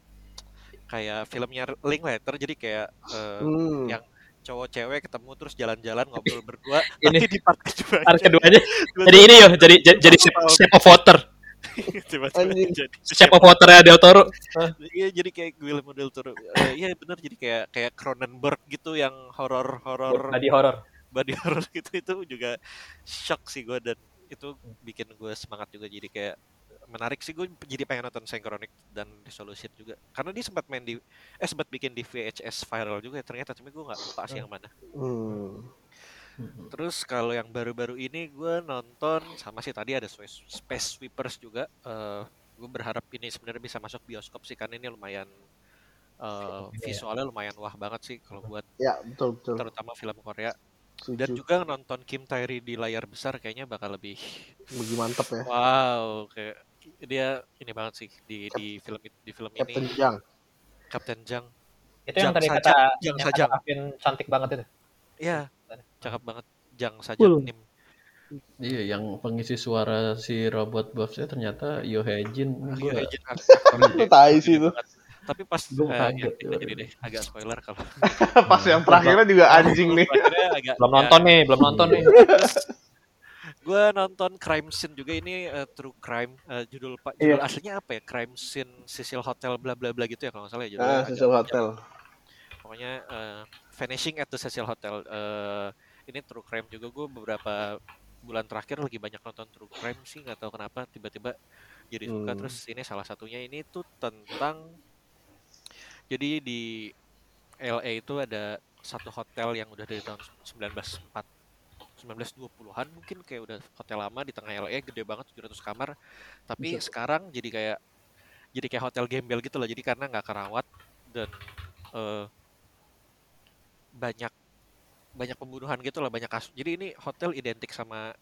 Speaker 1: kayak filmnya Linklater jadi kayak eh,
Speaker 6: Hmm.
Speaker 1: yang cowok cewek ketemu terus jalan-jalan ngobrol berdua
Speaker 5: Ini.
Speaker 1: di part kedua
Speaker 5: Part keduanya jadi ini yo, jadi jadi, jadi shape, shape of water.
Speaker 1: Jadi
Speaker 5: ya Del Toro.
Speaker 1: Iya jadi kayak Guillermo del Toro. Eh, Iya benar jadi kayak kayak Cronenberg gitu yang horor horor
Speaker 5: Body horror.
Speaker 1: Body horror gitu itu juga shock sih gue dan itu bikin gue semangat juga jadi kayak menarik sih gue jadi pengen nonton Synchronic dan Resolution juga. Karena dia sempat main di eh sempat bikin di VHS viral juga ternyata tapi gue nggak lupa sih yang mana.
Speaker 6: Hmm.
Speaker 1: terus kalau yang baru-baru ini gue nonton sama sih tadi ada Space Space Sweepers juga eh gue berharap ini sebenarnya bisa masuk bioskop sih karena ini lumayan eh, visualnya lumayan wah banget sih kalau buat
Speaker 6: ya betul betul.
Speaker 1: terutama film Korea dan
Speaker 6: Setuju.
Speaker 1: juga nonton Kim Tae-ri di layar besar kayaknya bakal lebih
Speaker 6: Bagi mantep ya
Speaker 1: wow kayak dia ini banget sih di di film di film
Speaker 6: Captain
Speaker 1: ini
Speaker 6: Jang
Speaker 1: Kapten Jang
Speaker 5: Itu yang
Speaker 1: Jang
Speaker 5: tadi
Speaker 1: Sajang,
Speaker 5: kata
Speaker 1: Jang
Speaker 5: yang. Alvin cantik banget itu.
Speaker 1: ya cakep banget Jang Sajang
Speaker 7: Cool.
Speaker 1: Nim
Speaker 2: Iya, yang pengisi suara si robot buffnya ternyata Yo Hejin.
Speaker 1: Ah,
Speaker 2: Gue
Speaker 1: iya, Jin, aktor
Speaker 6: itu
Speaker 1: gede
Speaker 6: tai sih itu
Speaker 1: banget. Tapi pas eh,
Speaker 2: kaget
Speaker 1: ya, jadi deh agak spoiler kalau
Speaker 6: pas yang terakhirnya juga anjing nih.
Speaker 1: Agak
Speaker 5: Belum
Speaker 1: ya,
Speaker 5: nonton nih, belum nonton nih.
Speaker 1: gue nonton crime scene juga ini eh, true crime Eh, judul pak judul aslinya apa ya? Crime scene Cecil Hotel bla bla bla gitu ya kalau nggak salah ya judulnya.
Speaker 6: Ah
Speaker 1: agak
Speaker 6: Cecil. Hotel
Speaker 1: pokoknya eh, Vanishing at the Cecil Hotel. Eh, ini true crime juga. Gue beberapa bulan terakhir lagi banyak nonton true crime sih nggak tahu kenapa tiba-tiba jadi suka.
Speaker 6: Hmm.
Speaker 1: terus ini salah satunya ini tuh tentang jadi di LA itu ada satu hotel yang udah dari tahun 1904 1920-an mungkin kayak udah hotel lama di tengah LA gede banget 700 kamar tapi sekarang jadi kayak jadi kayak hotel gembel gitu loh jadi karena nggak kerawat dan eh, banyak banyak pembunuhan gitu lah banyak kasus jadi ini hotel identik sama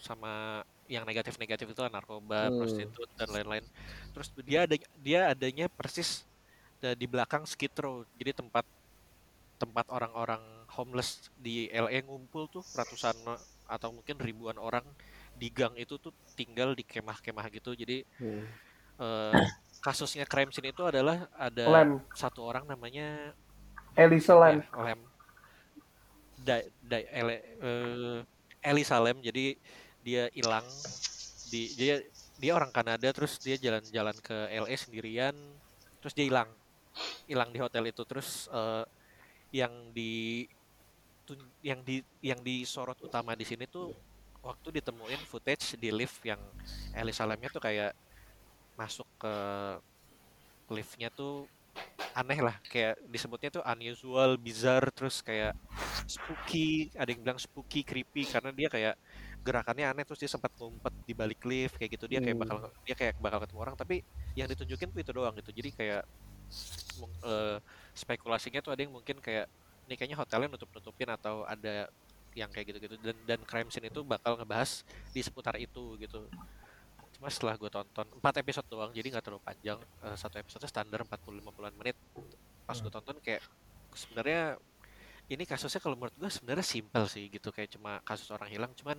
Speaker 1: sama yang negatif-negatif itu narkoba,
Speaker 6: Hmm.
Speaker 1: prostitut dan lain-lain. Terus dia ada dia adanya persis di belakang Skid Row. Jadi tempat tempat orang-orang homeless di LA ngumpul tuh ratusan atau mungkin ribuan orang di gang itu tuh tinggal di kemah-kemah gitu. Jadi
Speaker 6: Hmm.
Speaker 1: eh, kasusnya crime scene itu adalah ada
Speaker 4: Lem,
Speaker 1: satu orang namanya
Speaker 4: Elisa Lem.
Speaker 1: ya, Lem. Da, da, ele, eh, Elisa Lem. Jadi dia hilang di dia dia orang Kanada terus dia jalan-jalan ke LA sendirian terus dia hilang hilang di hotel itu. Terus eh, yang di yang di yang disorot utama di sini tuh waktu ditemuin footage di lift yang Elisa Lemnya tuh kayak masuk ke liftnya tuh aneh lah. Kayak disebutnya tuh unusual, bizarre terus kayak spooky, ada yang bilang spooky, creepy karena dia kayak gerakannya aneh terus dia sempat ngumpet di balik lift kayak gitu. Dia kayak bakal dia kayak bakal ketemu orang tapi yang ditunjukin tuh itu doang gitu. Jadi kayak eh, spekulasinya tuh ada yang mungkin kayak ini kayaknya hotelnya nutup-nutupin atau ada yang kayak gitu-gitu. Dan dan crime scene itu bakal ngebahas di seputar itu gitu. Cuma setelah gue tonton empat episode doang jadi nggak terlalu panjang. Eh, satu episode standar 40-50 menit. Pas gue tonton kayak sebenarnya ini kasusnya kalau menurut gue sebenarnya simpel sih gitu. Kayak cuma kasus orang hilang cuman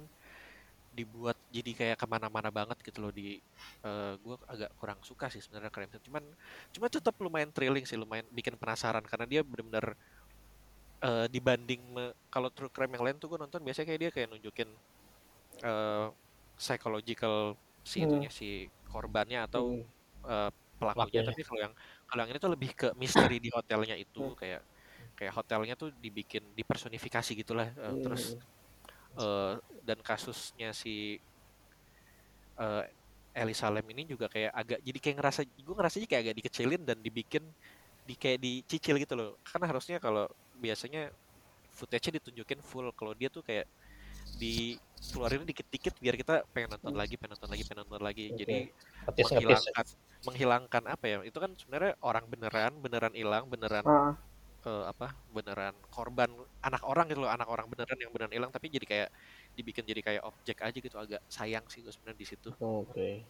Speaker 1: dibuat jadi kayak ke mana-mana banget gitu loh di gue agak kurang suka sih sebenarnya Crime Scene cuman cuma tetap lumayan thrilling sih lumayan bikin penasaran. Karena dia benar-benar eh, dibanding kalau true crime yang lain tuh gue nonton biasanya kayak dia kayak nunjukin eh, psychological si
Speaker 4: Hmm.
Speaker 1: itunya si korbannya atau eh, pelakunya.
Speaker 5: Pelakunya.
Speaker 1: tapi kalau yang kalau yang ini tuh lebih ke misteri di hotelnya itu. Kayak kayak hotelnya tuh dibikin dipersonifikasi gitulah eh, terus eh, dan kasusnya si eh Ellie Salem ini juga kayak agak jadi kayak ngerasa gue ngerasanya kayak agak dikecilin dan dibikin di kayak dicicil gitu loh. Karena harusnya kalau biasanya footage-nya ditunjukin full kalau dia tuh kayak dikeluarin dikit-dikit biar kita pengen nonton lagi pengen nonton lagi pengen nonton lagi. Jadi
Speaker 5: Ngetis, ngetis.
Speaker 1: menghilangkan menghilangkan apa ya? Itu kan sebenarnya orang beneran beneran hilang beneran
Speaker 4: Ah.
Speaker 1: Eh, apa beneran korban anak orang gitu loh anak orang beneran yang beneran hilang tapi jadi kayak dibikin jadi kayak objek aja gitu agak sayang sih gue sebenarnya di situ
Speaker 6: Oke.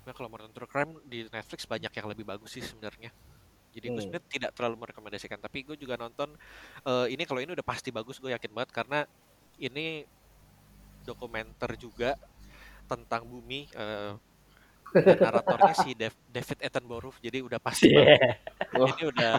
Speaker 1: Nah, kalau nonton true crime di Netflix banyak yang lebih bagus sih sebenarnya jadi gue
Speaker 6: Hmm.
Speaker 1: sebenarnya tidak terlalu merekomendasikan tapi gue juga nonton eh, ini kalau ini udah pasti bagus gue yakin banget karena ini dokumenter juga tentang bumi dan naratornya si Dav- David Attenborough jadi udah pasti
Speaker 5: Yeah.
Speaker 1: banget. ini udah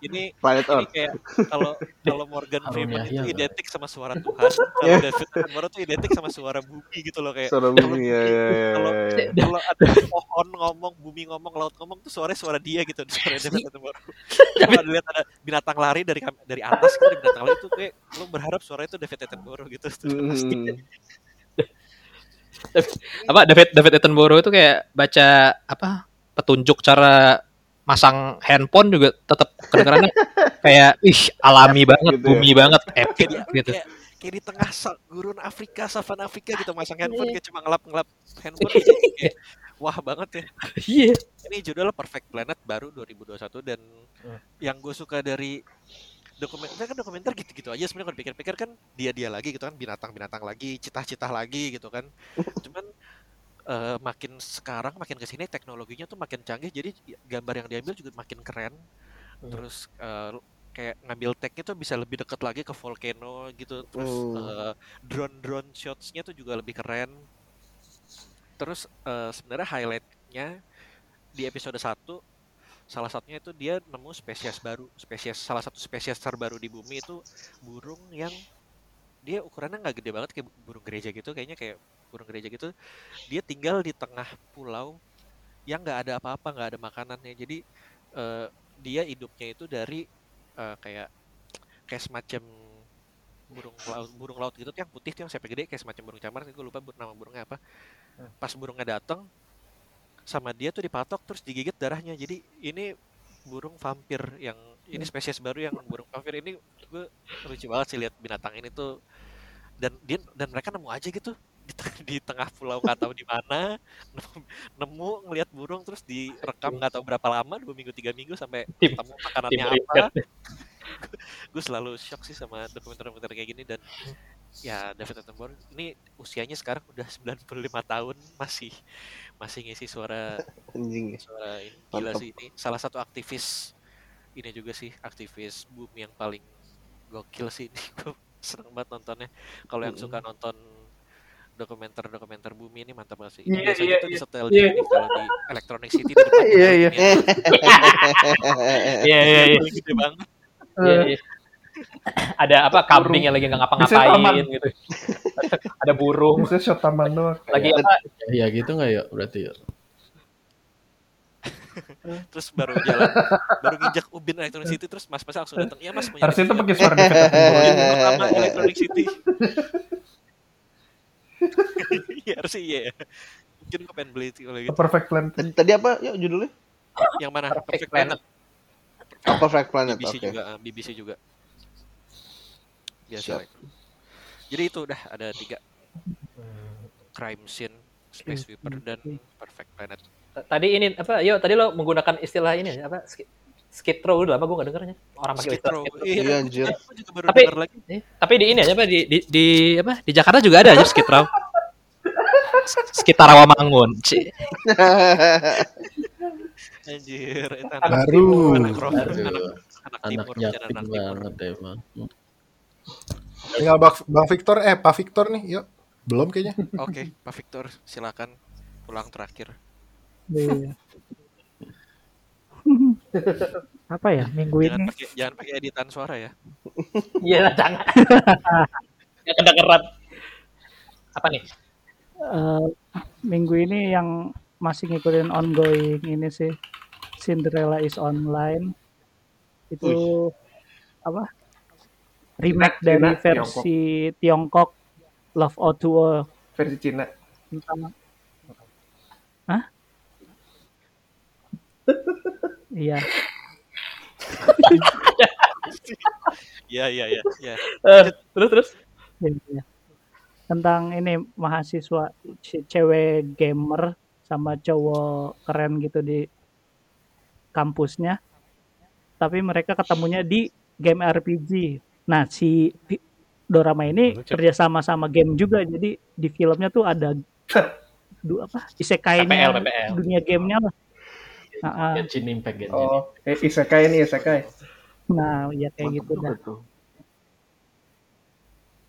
Speaker 1: ini
Speaker 6: Planet
Speaker 1: ini kayak kalau kalau Morgan Freeman itu
Speaker 2: nggak?
Speaker 1: identik sama suara Tuhan kalau David Attenborough tuh identik sama suara bumi gitu loh kayak
Speaker 6: Suara
Speaker 1: kalau
Speaker 6: bumi ya ya ya.
Speaker 1: kalau kalau ada pohon ngomong, bumi ngomong, laut ngomong tuh suaranya suara dia gitu, suara David Attenborough. Kalau dilihat ada binatang lari dari dari atas gitu, ada binatang lari itu kayak lu berharap suara itu David Attenborough gitu. Itu pasti.
Speaker 6: Hmm.
Speaker 5: apa David David Attenborough itu kayak baca apa petunjuk cara masang handphone juga tetap kedengarannya kayak ih alami banget
Speaker 6: Gitu ya.
Speaker 5: bumi banget
Speaker 1: kayak
Speaker 5: epic
Speaker 1: di,
Speaker 5: gitu
Speaker 1: kayak, kayak di tengah gurun Afrika, savana Afrika gitu masang handphone kayak cuma ngelap-ngelap handphone gitu. Kayak, wah banget ya.
Speaker 5: iya
Speaker 1: Ini judulnya Perfect Planet baru 2021 dan yang gue suka dari dokumenter kan dokumenter gitu-gitu aja sebenarnya kalau dipikir-pikir kan dia-dia lagi gitu kan binatang-binatang lagi citah-citah lagi gitu kan. Cuman eh, makin sekarang makin ke sini teknologinya tuh makin canggih jadi gambar yang diambil juga makin keren. Terus eh, kayak ngambil tagnya tuh bisa lebih deket lagi ke volcano gitu terus
Speaker 6: Hmm.
Speaker 1: eh, drone-drone shotsnya tuh juga lebih keren. Terus eh, sebenarnya highlightnya di episode 1 salah satunya itu dia nemu spesies baru spesies salah satu spesies terbaru di bumi itu burung yang dia ukurannya nggak gede banget kayak burung gereja gitu kayaknya kayak burung gereja gitu. Dia tinggal di tengah pulau yang nggak ada apa-apa nggak ada makanannya. Jadi eh, dia hidupnya itu dari eh, kayak kayak semacam burung laut burung laut gitu yang putih tuh yang sampai gede kayak semacam burung camar gue lupa nama burungnya apa. Pas burungnya datang sama dia tuh dipatok terus digigit darahnya. Jadi ini burung vampir yang ini spesies baru yang burung vampir ini gue lucu banget sih lihat binatang ini tuh. Dan dia dan mereka nemu aja gitu di, di tengah pulau nggak tahu di mana nemu, nemu ngelihat burung terus direkam nggak tahu berapa lama dua minggu tiga minggu sampai
Speaker 5: Tim-
Speaker 1: ketemu makanannya
Speaker 5: tim
Speaker 1: apa. Gue selalu shock sih sama dokumenter-dokumenter kayak gini dan ya David Attenborough ini usianya sekarang udah 95 tahun masih masih ngisi suara
Speaker 6: Anjing ya.
Speaker 1: suara ini gila
Speaker 6: Mantap.
Speaker 1: sih ini salah satu aktivis ini juga sih aktivis bumi yang paling gokil sih ini gue seneng banget nontonnya kalau yang suka nonton dokumenter-dokumenter bumi ini mantap banget sih
Speaker 4: Iya,
Speaker 1: biasanya
Speaker 4: iya,
Speaker 1: itu di
Speaker 4: iya.
Speaker 1: setel
Speaker 4: Iya.
Speaker 1: di kalau di Electronic City di depan
Speaker 4: Iya, iya.
Speaker 1: gedungnya.
Speaker 5: iya iya iya
Speaker 1: gede banget
Speaker 5: Iya, iya. Ada apa kambing yang lagi nggak ngapa-ngapain gitu ada burung
Speaker 4: Biasanya shot taman doang.
Speaker 5: lagi
Speaker 2: Ya,
Speaker 5: apa
Speaker 2: ya gitu nggak ya berarti ya
Speaker 1: terus baru jalan baru nginjak ubin Electronic City terus mas mas langsung datang iya mas nyari
Speaker 4: Harusnya itu
Speaker 1: siapa?"
Speaker 4: pakai suara
Speaker 1: pertama Electronic City iya harusnya iya ya. mungkin gue pengen beli itu kalau gitu
Speaker 4: Perfect Planet.
Speaker 6: Tadi, tadi apa ya judulnya?
Speaker 1: yang mana
Speaker 5: Perfect Planet.
Speaker 6: Oh, Perfect Planet.
Speaker 1: BBC
Speaker 6: Oke.
Speaker 1: juga BBC juga biasa
Speaker 6: Siap.
Speaker 1: jadi itu udah ada tiga crime scene space sweeper dan perfect planet
Speaker 5: tadi ini apa yo tadi lo menggunakan istilah ini apa ski- skid row dulu apa gue nggak dengernya orang pakai
Speaker 1: Skid
Speaker 5: istilah
Speaker 1: Row.
Speaker 5: skid row.
Speaker 1: Iya,
Speaker 6: Iya, anjir.
Speaker 5: Tapi-
Speaker 1: lagi.
Speaker 5: Eh, tapi di ini aja apa di, di di apa di Jakarta juga ada aja skid row sekitar Rawamangun.
Speaker 1: Anjir, itu anak
Speaker 3: Baru.
Speaker 1: timur, anak anak, anak
Speaker 2: anak
Speaker 1: timur.
Speaker 2: banget emang.
Speaker 3: Tinggal Bang, Bang Victor, eh Pak Victor nih, yuk. Belum kayaknya.
Speaker 1: Oke, Pak Victor, silakan pulang terakhir.
Speaker 7: Iya. Apa ya minggu
Speaker 1: Jangan
Speaker 7: ini?
Speaker 1: pakai jangan pakai editan suara ya.
Speaker 5: Iya jangan. Ya kedengeran. Apa nih?
Speaker 7: Eh, minggu ini yang masih ngikutin ongoing ini sih Cinderella is online itu apa remake
Speaker 4: Cina,
Speaker 7: dari
Speaker 4: Tiongkok.
Speaker 7: versi Tiongkok Love O to War
Speaker 4: Versi Cina.
Speaker 7: tentang Hah? Iya,
Speaker 1: Iya, iya, iya, iya.
Speaker 5: Eh, terus terus.
Speaker 7: iya, iya. Tentang ini mahasiswa ce- cewek gamer sama cowok keren gitu di kampusnya. Tapi mereka ketemunya di game RPG. Nah, si Dorama ini
Speaker 5: Lucu.
Speaker 7: kerjasama sama game juga. Jadi di filmnya tuh ada du apa isekainya
Speaker 5: PPL, PPL.
Speaker 7: dunia gamenya lah. Nah, ah.
Speaker 2: Genshin Impact, Genshin
Speaker 4: Oh, eh, isekai ini isekai.
Speaker 7: nah ya kayak gitu dah.
Speaker 6: Betul.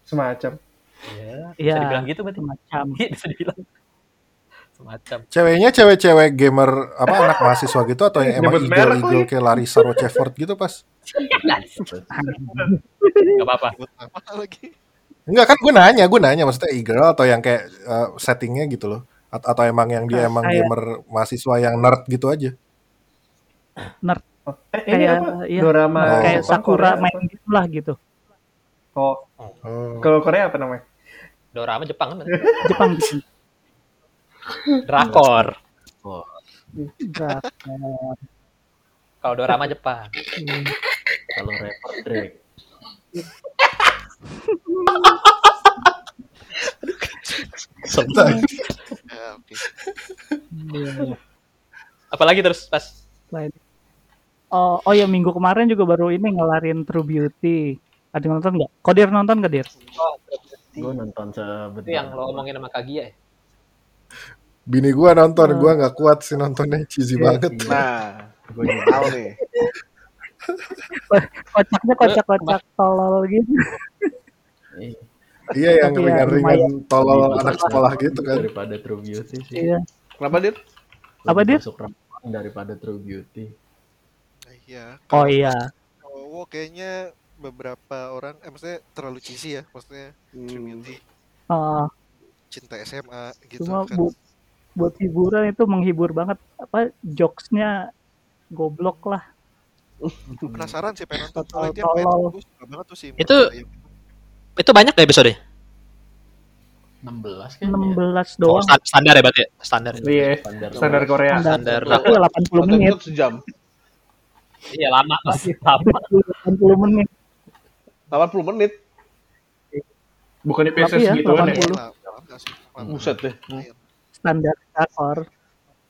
Speaker 4: Semacam.
Speaker 5: Iya,
Speaker 7: Iya,
Speaker 5: bisa dibilang gitu berarti.
Speaker 7: Macam
Speaker 5: Iya, bisa dibilang. Semacam.
Speaker 3: Ceweknya cewek-cewek gamer apa anak mahasiswa gitu atau yang emang
Speaker 4: lagi.
Speaker 3: kayak Larissa Rochefort gitu pas?
Speaker 5: Gak apa-apa.
Speaker 3: Enggak kan gue nanya, gue nanya maksudnya e-girl atau yang kayak eh, settingnya gitu loh. A- atau emang yang dia
Speaker 7: Kayak-
Speaker 3: emang gamer mahasiswa yang nerd gitu aja.
Speaker 4: Oh, eh, ini
Speaker 7: kayak
Speaker 4: apa?
Speaker 7: iya,
Speaker 4: Dorama
Speaker 3: Oh.
Speaker 7: kayak Sakura
Speaker 4: Korea,
Speaker 7: main gitu lah gitu.
Speaker 4: Oh,
Speaker 3: Oh.
Speaker 4: kalau Korea apa namanya?
Speaker 5: Dorama Jepang kan.
Speaker 7: Jepang gitu.
Speaker 5: Drakor.
Speaker 2: Oh,
Speaker 7: Drakor.
Speaker 5: Kalau dorama Jepang.
Speaker 2: Kalau rapper Drake.
Speaker 1: Ya, oke.
Speaker 7: Iya.
Speaker 5: Apalagi terus pas
Speaker 7: Lain. Oh, oh ya minggu kemarin juga baru ini ngelarin True Beauty. Ada yang nonton nggak? Kodir nonton nggak Dir?
Speaker 2: Gue nonton
Speaker 5: itu
Speaker 2: sebentar.
Speaker 5: yang lo ngomongin sama Kagia ya.
Speaker 3: Bini gua nonton, gua nggak kuat sih nontonnya cheesy banget.
Speaker 6: Nah,
Speaker 2: Gue juga.
Speaker 6: tahu nih.
Speaker 7: Kocaknya kocak-kocak tolol gitu.
Speaker 2: Iya.
Speaker 3: Iya yang
Speaker 7: Tapi ya,
Speaker 3: ringan-ringan tolol anak sekolah gitu kan.
Speaker 2: Daripada True Beauty sih.
Speaker 7: Iya.
Speaker 6: Kenapa dia?
Speaker 7: Apa, Dit?
Speaker 2: Masuk daripada True Beauty.
Speaker 1: Iya.
Speaker 7: Oh iya.
Speaker 1: cowok kayaknya beberapa orang, eh maksudnya terlalu cheesy ya, maksudnya True
Speaker 6: Hmm.
Speaker 1: Beauty,
Speaker 7: Oh,
Speaker 1: cinta SMA gitu
Speaker 7: cuma
Speaker 1: kan.
Speaker 7: buat buat hiburan itu menghibur banget. Apa jokesnya goblok lah.
Speaker 1: Penasaran sih pengen nonton. Soalnya dia main gue suka banget tuh sih.
Speaker 5: Itu-
Speaker 1: yang-
Speaker 5: Itu banyak deh episode.
Speaker 2: 16 kayaknya.
Speaker 7: 16
Speaker 5: Oh,
Speaker 7: doang.
Speaker 5: sta- standar ya berarti. ya? Standar.
Speaker 4: Iya,
Speaker 2: Standar.
Speaker 4: standar Korea.
Speaker 5: Standar.
Speaker 7: Ya 80
Speaker 6: Satu
Speaker 7: menit.
Speaker 6: sejam.
Speaker 5: Iya lama. lama.
Speaker 7: 80 menit.
Speaker 6: 80 menit.
Speaker 4: Bukannya biasa
Speaker 7: Tapi ya,
Speaker 4: segituan ya?
Speaker 7: 80.
Speaker 1: Lama, lama sih, lama.
Speaker 6: Buset deh.
Speaker 7: Standar drakor.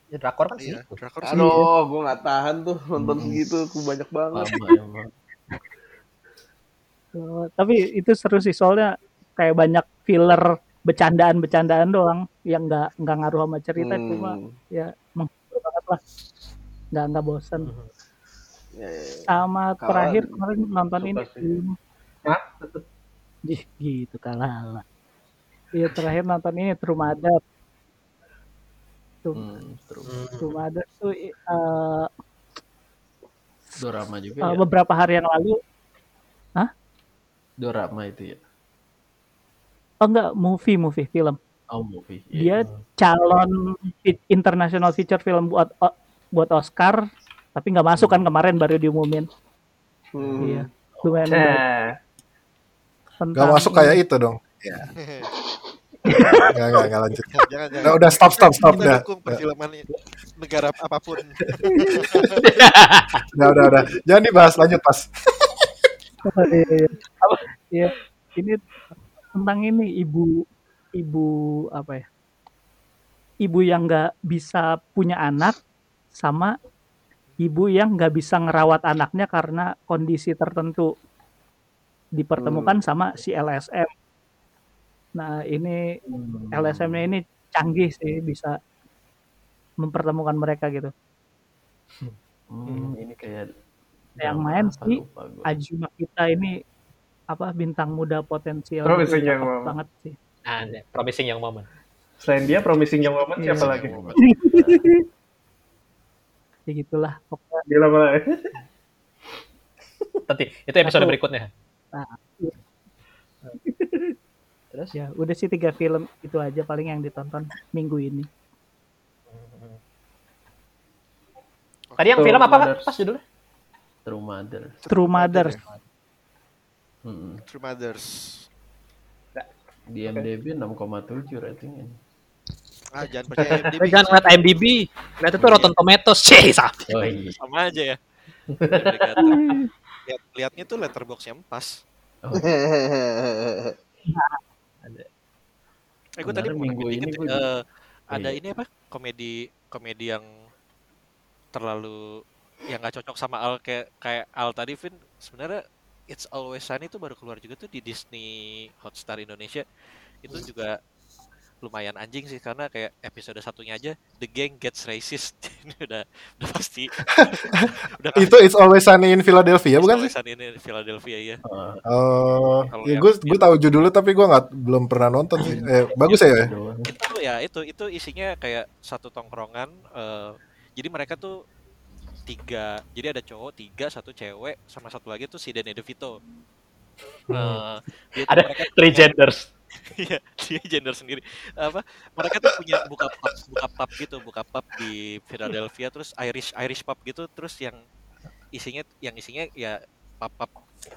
Speaker 5: Ya, drakor kan sih.
Speaker 1: Iya, drakor sih.
Speaker 6: Aduh, gue gak tahan tuh nonton segitu. Aku banyak banget.
Speaker 2: Lama.
Speaker 7: Oh, tapi itu seru sih soalnya kayak banyak filler bercandaan-bercandaan doang yang nggak nggak ngaruh sama cerita
Speaker 6: Hmm.
Speaker 7: cuma ya menghibur banget lah nggak nggak bosan
Speaker 6: Ya, ya, ya.
Speaker 7: sama
Speaker 6: Kalah
Speaker 7: terakhir kemarin nonton ini
Speaker 6: sih.
Speaker 7: film
Speaker 4: Hah?
Speaker 7: Gitu kalah lah iya terakhir nonton ini True Mother True,
Speaker 2: Hmm, True.
Speaker 7: True Mother tuh eh,
Speaker 2: Dorama juga
Speaker 7: eh,
Speaker 2: ya.
Speaker 7: beberapa hari yang lalu
Speaker 2: Dorama itu ya.
Speaker 7: oh enggak movie movie film
Speaker 2: Oh, movie.
Speaker 7: dia
Speaker 2: Iya.
Speaker 7: calon international feature film buat buat Oscar tapi nggak masuk kan kemarin baru diumumin
Speaker 6: Hmm.
Speaker 7: iya lumayan
Speaker 3: Gak masuk kayak itu dong. Gak, gak, gak lanjut.
Speaker 1: jangan, jangan.
Speaker 3: Udah, udah stop, stop, stop.
Speaker 1: Kita
Speaker 3: Udah,
Speaker 1: dukung perfilman negara apa pun.
Speaker 3: udah, udah, udah. Jangan dibahas, lanjut pas.
Speaker 7: Iya, iya. Iya, ini tentang ini ibu ibu apa ya ibu yang nggak bisa punya anak sama ibu yang nggak bisa ngerawat anaknya karena kondisi tertentu dipertemukan sama si LSM nah ini
Speaker 2: Hmm.
Speaker 7: LSM-nya ini canggih sih bisa mempertemukan mereka gitu.
Speaker 2: Hmm, ini kayak
Speaker 7: Yang main sih. Ajuma kita ini apa bintang muda potensial
Speaker 4: Promising
Speaker 7: cakep
Speaker 4: woman.
Speaker 7: banget sih.
Speaker 5: Nah, promising young moment.
Speaker 4: Selain dia promising young woman
Speaker 7: Iya.
Speaker 4: siapa lagi?
Speaker 7: Ya gitulah pokoknya.
Speaker 4: Gila banget.
Speaker 5: Nanti itu episode berikutnya. Terus
Speaker 7: Ya udah sih tiga film itu aja paling yang ditonton minggu ini.
Speaker 5: tadi yang
Speaker 4: True
Speaker 5: film apa
Speaker 4: Mothers.
Speaker 5: pas judulnya?
Speaker 2: True Mother.
Speaker 7: True Mothers.
Speaker 2: Hmm.
Speaker 9: True Mothers.
Speaker 2: Di IMDb 6,7 ratingnya.
Speaker 9: Ah, jangan percaya IMDb.
Speaker 5: Eh, jangan ngeliat IMDb. Lihat itu Rotten Tomatoes. Cih, sapi.
Speaker 2: Oh iya.
Speaker 1: sama aja ya. Lihat lihatnya tuh letterbox yang pas. Eh gue tadi
Speaker 2: minggu ini
Speaker 1: dikit,
Speaker 2: gua
Speaker 1: eh, ada
Speaker 2: Iya.
Speaker 1: ini apa? Komedi komedi yang terlalu yang nggak cocok sama Al kayak kayak Al tadi Vin. Sebenarnya It's Always Sunny itu baru keluar juga tuh di Disney Hotstar Indonesia. Itu juga lumayan anjing sih karena kayak episode satunya aja The Gang Gets Racist ini udah udah pasti udah
Speaker 3: Itu It's Always Sunny in Philadelphia
Speaker 1: It's
Speaker 3: bukan
Speaker 1: Always
Speaker 3: sih?
Speaker 1: Sunny in Philadelphia ya
Speaker 2: Oh,
Speaker 3: Oh,
Speaker 1: Kalau
Speaker 3: ya
Speaker 1: yang-
Speaker 3: gue gue tahu judulnya tapi gue nggak belum pernah nonton sih. Eh, bagus ya? ya?
Speaker 1: itu ya itu itu isinya kayak satu tongkrongan eh, jadi mereka tuh tiga jadi ada cowok tiga satu cewek sama satu lagi tuh si Danny DeVito Eh, dia
Speaker 5: Ada
Speaker 1: mereka
Speaker 5: Three
Speaker 1: punya-
Speaker 5: genders.
Speaker 1: Iya, dia gender sendiri. Apa? Mereka tuh punya buka pub, buka pub gitu, buka pub di Philadelphia terus Irish Irish pub gitu terus yang isinya yang isinya ya pub-pub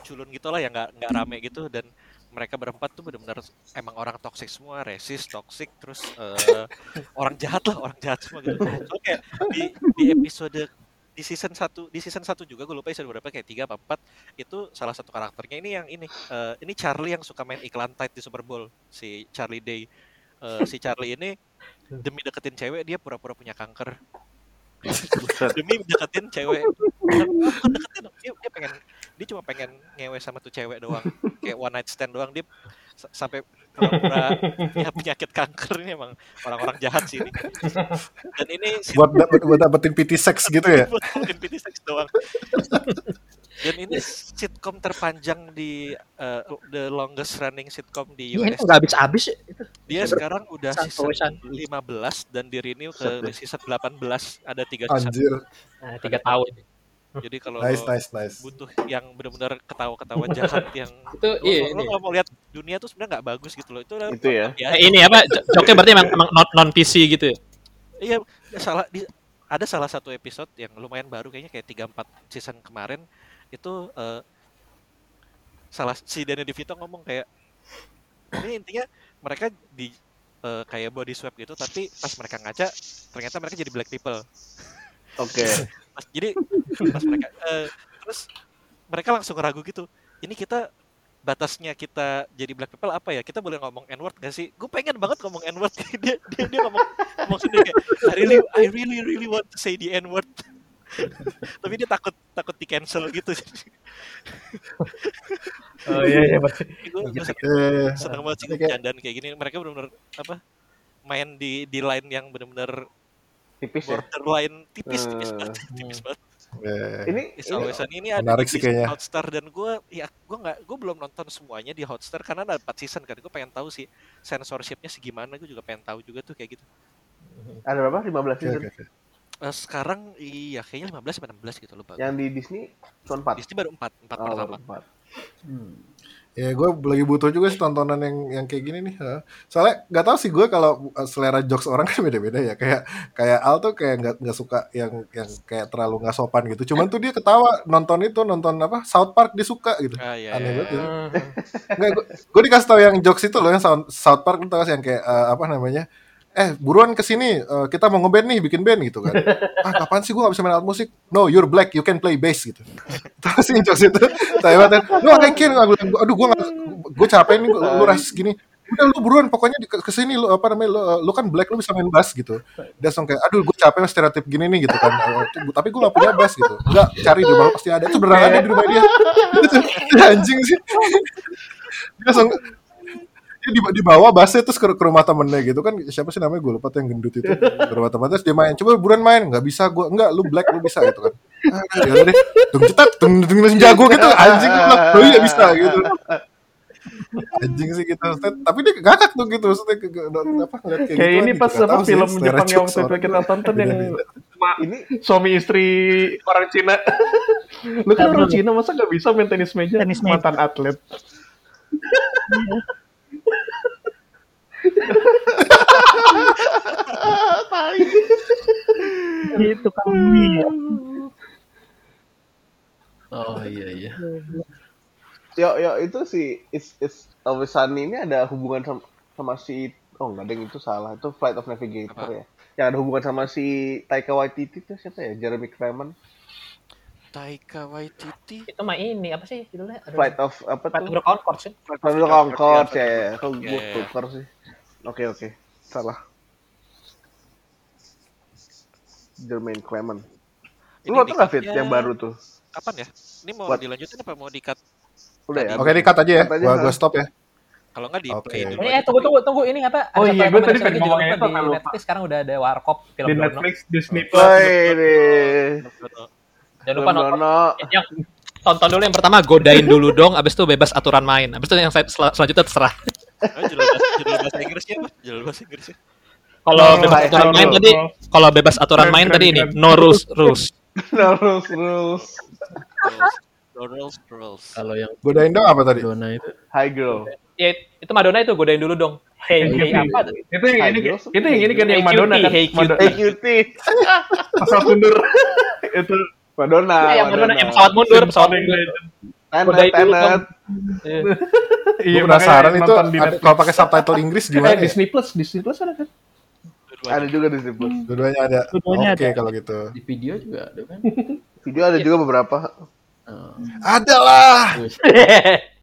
Speaker 1: culun gitu lah yang nggak nggak rame gitu dan mereka berempat tuh benar-benar emang orang toxic semua, resis, toxic, terus eh, orang jahat lah, orang jahat semua gitu. So kayak di, di episode di season 1 di season 1 juga gue lupa episode berapa kayak 3 apa 4 itu salah satu karakternya ini yang ini eh, ini Charlie yang suka main iklan tight di Super Bowl si Charlie Day. Eh, si Charlie ini demi deketin cewek dia pura-pura punya kanker demi deketin cewek. Bukan, deketin dia, dia pengen dia cuma pengen ngewe sama tuh cewek doang. Kayak one night stand doang. Dia s- sampai pura-pura punya penyakit kanker ini emang. Orang-orang jahat sih ini. Dan ini
Speaker 3: Buat dapet, buat dapetin PT sex gitu ya?
Speaker 1: buat mungkin PT sex doang. Dan ini sitkom terpanjang di uh, the longest running sitcom di
Speaker 5: Iya, ini
Speaker 1: US.
Speaker 5: nggak habis-habis ya. Itu.
Speaker 1: Dia sekarang udah season
Speaker 5: San.
Speaker 1: 15 dan di renew ke season 18 ada tiga season.
Speaker 3: Anjir.
Speaker 5: Nah, tiga tahun.
Speaker 1: Jadi kalau
Speaker 3: Nice, nice, nice.
Speaker 1: butuh yang benar-benar ketawa-ketawa jahat yang
Speaker 5: Itu
Speaker 1: lo,
Speaker 5: iya
Speaker 1: lo- lo
Speaker 5: ini.
Speaker 1: kalau mau lihat dunia tuh sebenarnya nggak bagus gitu loh. Itu udah
Speaker 6: Itu ya.
Speaker 1: biasa.
Speaker 5: Eh, ini apa? jo- Joknya berarti emang, emang non, non PC gitu ya.
Speaker 1: Iya, salah di, ada salah satu episode yang lumayan baru kayaknya kayak 3 4 season kemarin itu eh, salah si Danny DeVito ngomong kayak ini intinya mereka di eh, kayak body swap gitu tapi pas mereka ngaca ternyata mereka jadi black people.
Speaker 6: Oke.
Speaker 1: Pas, jadi pas mereka eh, terus mereka langsung ragu gitu. Ini kita batasnya kita jadi black people apa ya? Kita boleh ngomong n word gak sih? Gue pengen banget ngomong n word. dia dia dia ngomong ngomong sendiri kayak I really I really really want to say the n word. Tapi dia takut takut di cancel gitu.
Speaker 4: Oh iya iya pasti.
Speaker 1: gue
Speaker 3: Eh,
Speaker 1: senang banget sih
Speaker 3: Ini kayak-
Speaker 1: bercandaan kayak gini. Mereka benar-benar apa? Main di di line yang benar-benar
Speaker 6: Tipis ya.
Speaker 1: borderline tipis tipis
Speaker 6: Eh.
Speaker 1: banget tipis banget.
Speaker 3: eh,
Speaker 6: Ini
Speaker 1: It's
Speaker 6: ini
Speaker 1: Always Sunny ini ada
Speaker 3: Menarik
Speaker 1: di
Speaker 3: sih kayaknya.
Speaker 1: Hotstar dan gue ya gue nggak gue belum nonton semuanya di Hotstar karena ada 4 season kan gue pengen tahu sih censorshipnya segimana gue juga pengen tahu juga tuh kayak gitu
Speaker 6: ada berapa? 15
Speaker 3: oke,
Speaker 6: season.
Speaker 3: oke, oke.
Speaker 1: Eh, sekarang iya kayaknya 15 sampai 16 gitu lupa
Speaker 6: Yang di Disney cuma 4.
Speaker 1: Disney baru 4 4
Speaker 6: Oh,
Speaker 1: pertama
Speaker 6: empat.
Speaker 2: Hmm.
Speaker 3: Ya gue lagi butuh juga sih tontonan yang yang kayak gini nih. Soalnya nggak tahu sih gue kalau uh, selera jokes orang kan beda-beda ya. Kayak kayak Al tuh kayak nggak nggak suka yang yang kayak terlalu nggak sopan gitu. Cuman tuh dia ketawa nonton itu nonton apa South Park dia suka gitu.
Speaker 1: ah iya,
Speaker 3: Aneh
Speaker 1: iya,
Speaker 3: banget gitu. Nggak, gue, gue dikasih tahu yang jokes itu loh yang South, South Park tau gak sih yang kayak eh, apa namanya? Eh buruan ke sini eh, kita mau ngeband nih bikin band gitu kan. ah kapan sih gue gak bisa main alat musik? No you're black you can play bass gitu. Terus sih jokes itu saya banget. No I can aduh gue gak, gue capek nih lu rasis gini. Udah lu buruan pokoknya di, ke sini lu apa namanya lu, lu kan black lu bisa main bass gitu. Dia langsung kayak aduh gue capek sama stereotip gini nih gitu kan. Eh, Tapi gue gak punya bass gitu. Enggak cari di bawah pasti ada. Itu beneran ada di rumah dia. Anjing sih. Dia langsung dia di, di bawah terus ke, ke rumah temennya gitu. Kan siapa sih namanya? Gue lupa tuh yang gendut itu. Ke rumah temen terus dia main. Coba buruan main. Nggak bisa gue enggak lu black lu bisa gitu kan. Ah, ya udah deh. Tung cetat tung tung langsung jago gitu. Anjing gue bilang oh iya bisa gitu. Anjing sih gitu. Tapi dia ngakak tuh gitu. Maksudnya ke, ke, apa ngeliat kayak,
Speaker 4: Kayak
Speaker 3: gitu.
Speaker 4: ini pas apa
Speaker 3: sih,
Speaker 4: film
Speaker 3: selera
Speaker 4: Jepang yang waktu itu
Speaker 3: orang.
Speaker 4: kita tonton yang
Speaker 6: Ini
Speaker 4: suami istri orang Cina. Lu kan orang Cina masa nggak bisa main tenis meja?
Speaker 7: Tenis meja.
Speaker 4: Mantan atlet.
Speaker 7: Itu kan mie ya.
Speaker 2: Oh iya iya.
Speaker 6: yo yo itu si It's, It's Always Sunny ini ada hubungan sama, sama si oh nggak deng itu salah. Itu Flight of Navigator ya. Yang ada hubungan sama si Taika Waititi itu siapa ya? Jeremy Clement
Speaker 1: Taika Waititi.
Speaker 5: Itu mah ini apa sih judulnya? Aduh.
Speaker 6: Flight of apa
Speaker 5: Flight
Speaker 6: tuh
Speaker 5: of the Conchords ya.
Speaker 6: Flight of the Conchords ya kok
Speaker 1: Iya,
Speaker 6: gue tukar sih oke oke salah Jermaine Clement
Speaker 1: Ini
Speaker 6: lu nonton nggak fit yang baru tuh
Speaker 1: Kapan ya? Ini mau
Speaker 6: Buat-
Speaker 1: dilanjutin apa mau di-cut?
Speaker 6: udah ya
Speaker 3: oke di cut aja ya
Speaker 6: aja,
Speaker 3: gua gua stop ya
Speaker 1: Kalau nggak di
Speaker 3: Oke.
Speaker 1: play dulu.
Speaker 5: Ini
Speaker 1: aja
Speaker 5: eh tunggu tunggu tunggu ini apa?
Speaker 4: Oh iya, gua
Speaker 5: rekomendasi
Speaker 4: tadi
Speaker 5: lagi
Speaker 4: pengen ngomongin
Speaker 5: lupa
Speaker 4: itu,
Speaker 5: di. Netflix sekarang udah ada Warkop film
Speaker 4: Di. Netflix, Disney Plus.
Speaker 5: Jangan lupa nonton.
Speaker 6: Dono.
Speaker 5: Yang tonton dulu yang pertama godain dulu dong, abis itu bebas aturan main. Abis itu yang sel- sel- selanjutnya terserah.
Speaker 1: Oh, judul bahasa, judul bahasa Inggrisnya apa? Judul bahasa Inggrisnya.
Speaker 5: Kalau
Speaker 4: No,
Speaker 5: bebas
Speaker 6: no,
Speaker 5: aturan
Speaker 6: no,
Speaker 5: main
Speaker 6: no,
Speaker 5: tadi,
Speaker 4: no.
Speaker 5: kalau bebas aturan main tadi ini no rules rules.
Speaker 6: terus terus
Speaker 1: Girls, girls.
Speaker 2: Kalau yang
Speaker 3: godain dong apa tadi
Speaker 2: Dona itu
Speaker 6: Hi girl
Speaker 5: Ya itu Madonna itu godain dulu dong. Hey,
Speaker 4: Hey,
Speaker 5: hey
Speaker 4: Cutie.
Speaker 5: apa? tuh?
Speaker 4: Itu yang ini, itu yang ini kan yang
Speaker 5: Hey,
Speaker 4: Madonna
Speaker 5: Cutie,
Speaker 4: kan.
Speaker 5: Hey,
Speaker 4: Madonna.
Speaker 6: Hey cutie
Speaker 4: Pasal mundur. itu
Speaker 6: Madonna
Speaker 5: Eh, yang Madonna yang pesawat mundur, pesawat mundur.
Speaker 6: Tenet. Tenet
Speaker 5: Iya.
Speaker 4: Iya,
Speaker 3: Gue penasaran itu ada- kalau pakai subtitle Inggris
Speaker 4: Eh,
Speaker 3: gimana ya?
Speaker 4: Disney Plus, Disney Plus ada kan?
Speaker 6: Ada juga di Disney Plus
Speaker 3: Dua-duanya ada. Oke
Speaker 7: ada.
Speaker 3: kalau gitu.
Speaker 2: di video juga ada kan?
Speaker 6: video ada juga beberapa
Speaker 2: Oh.
Speaker 3: Ada lah.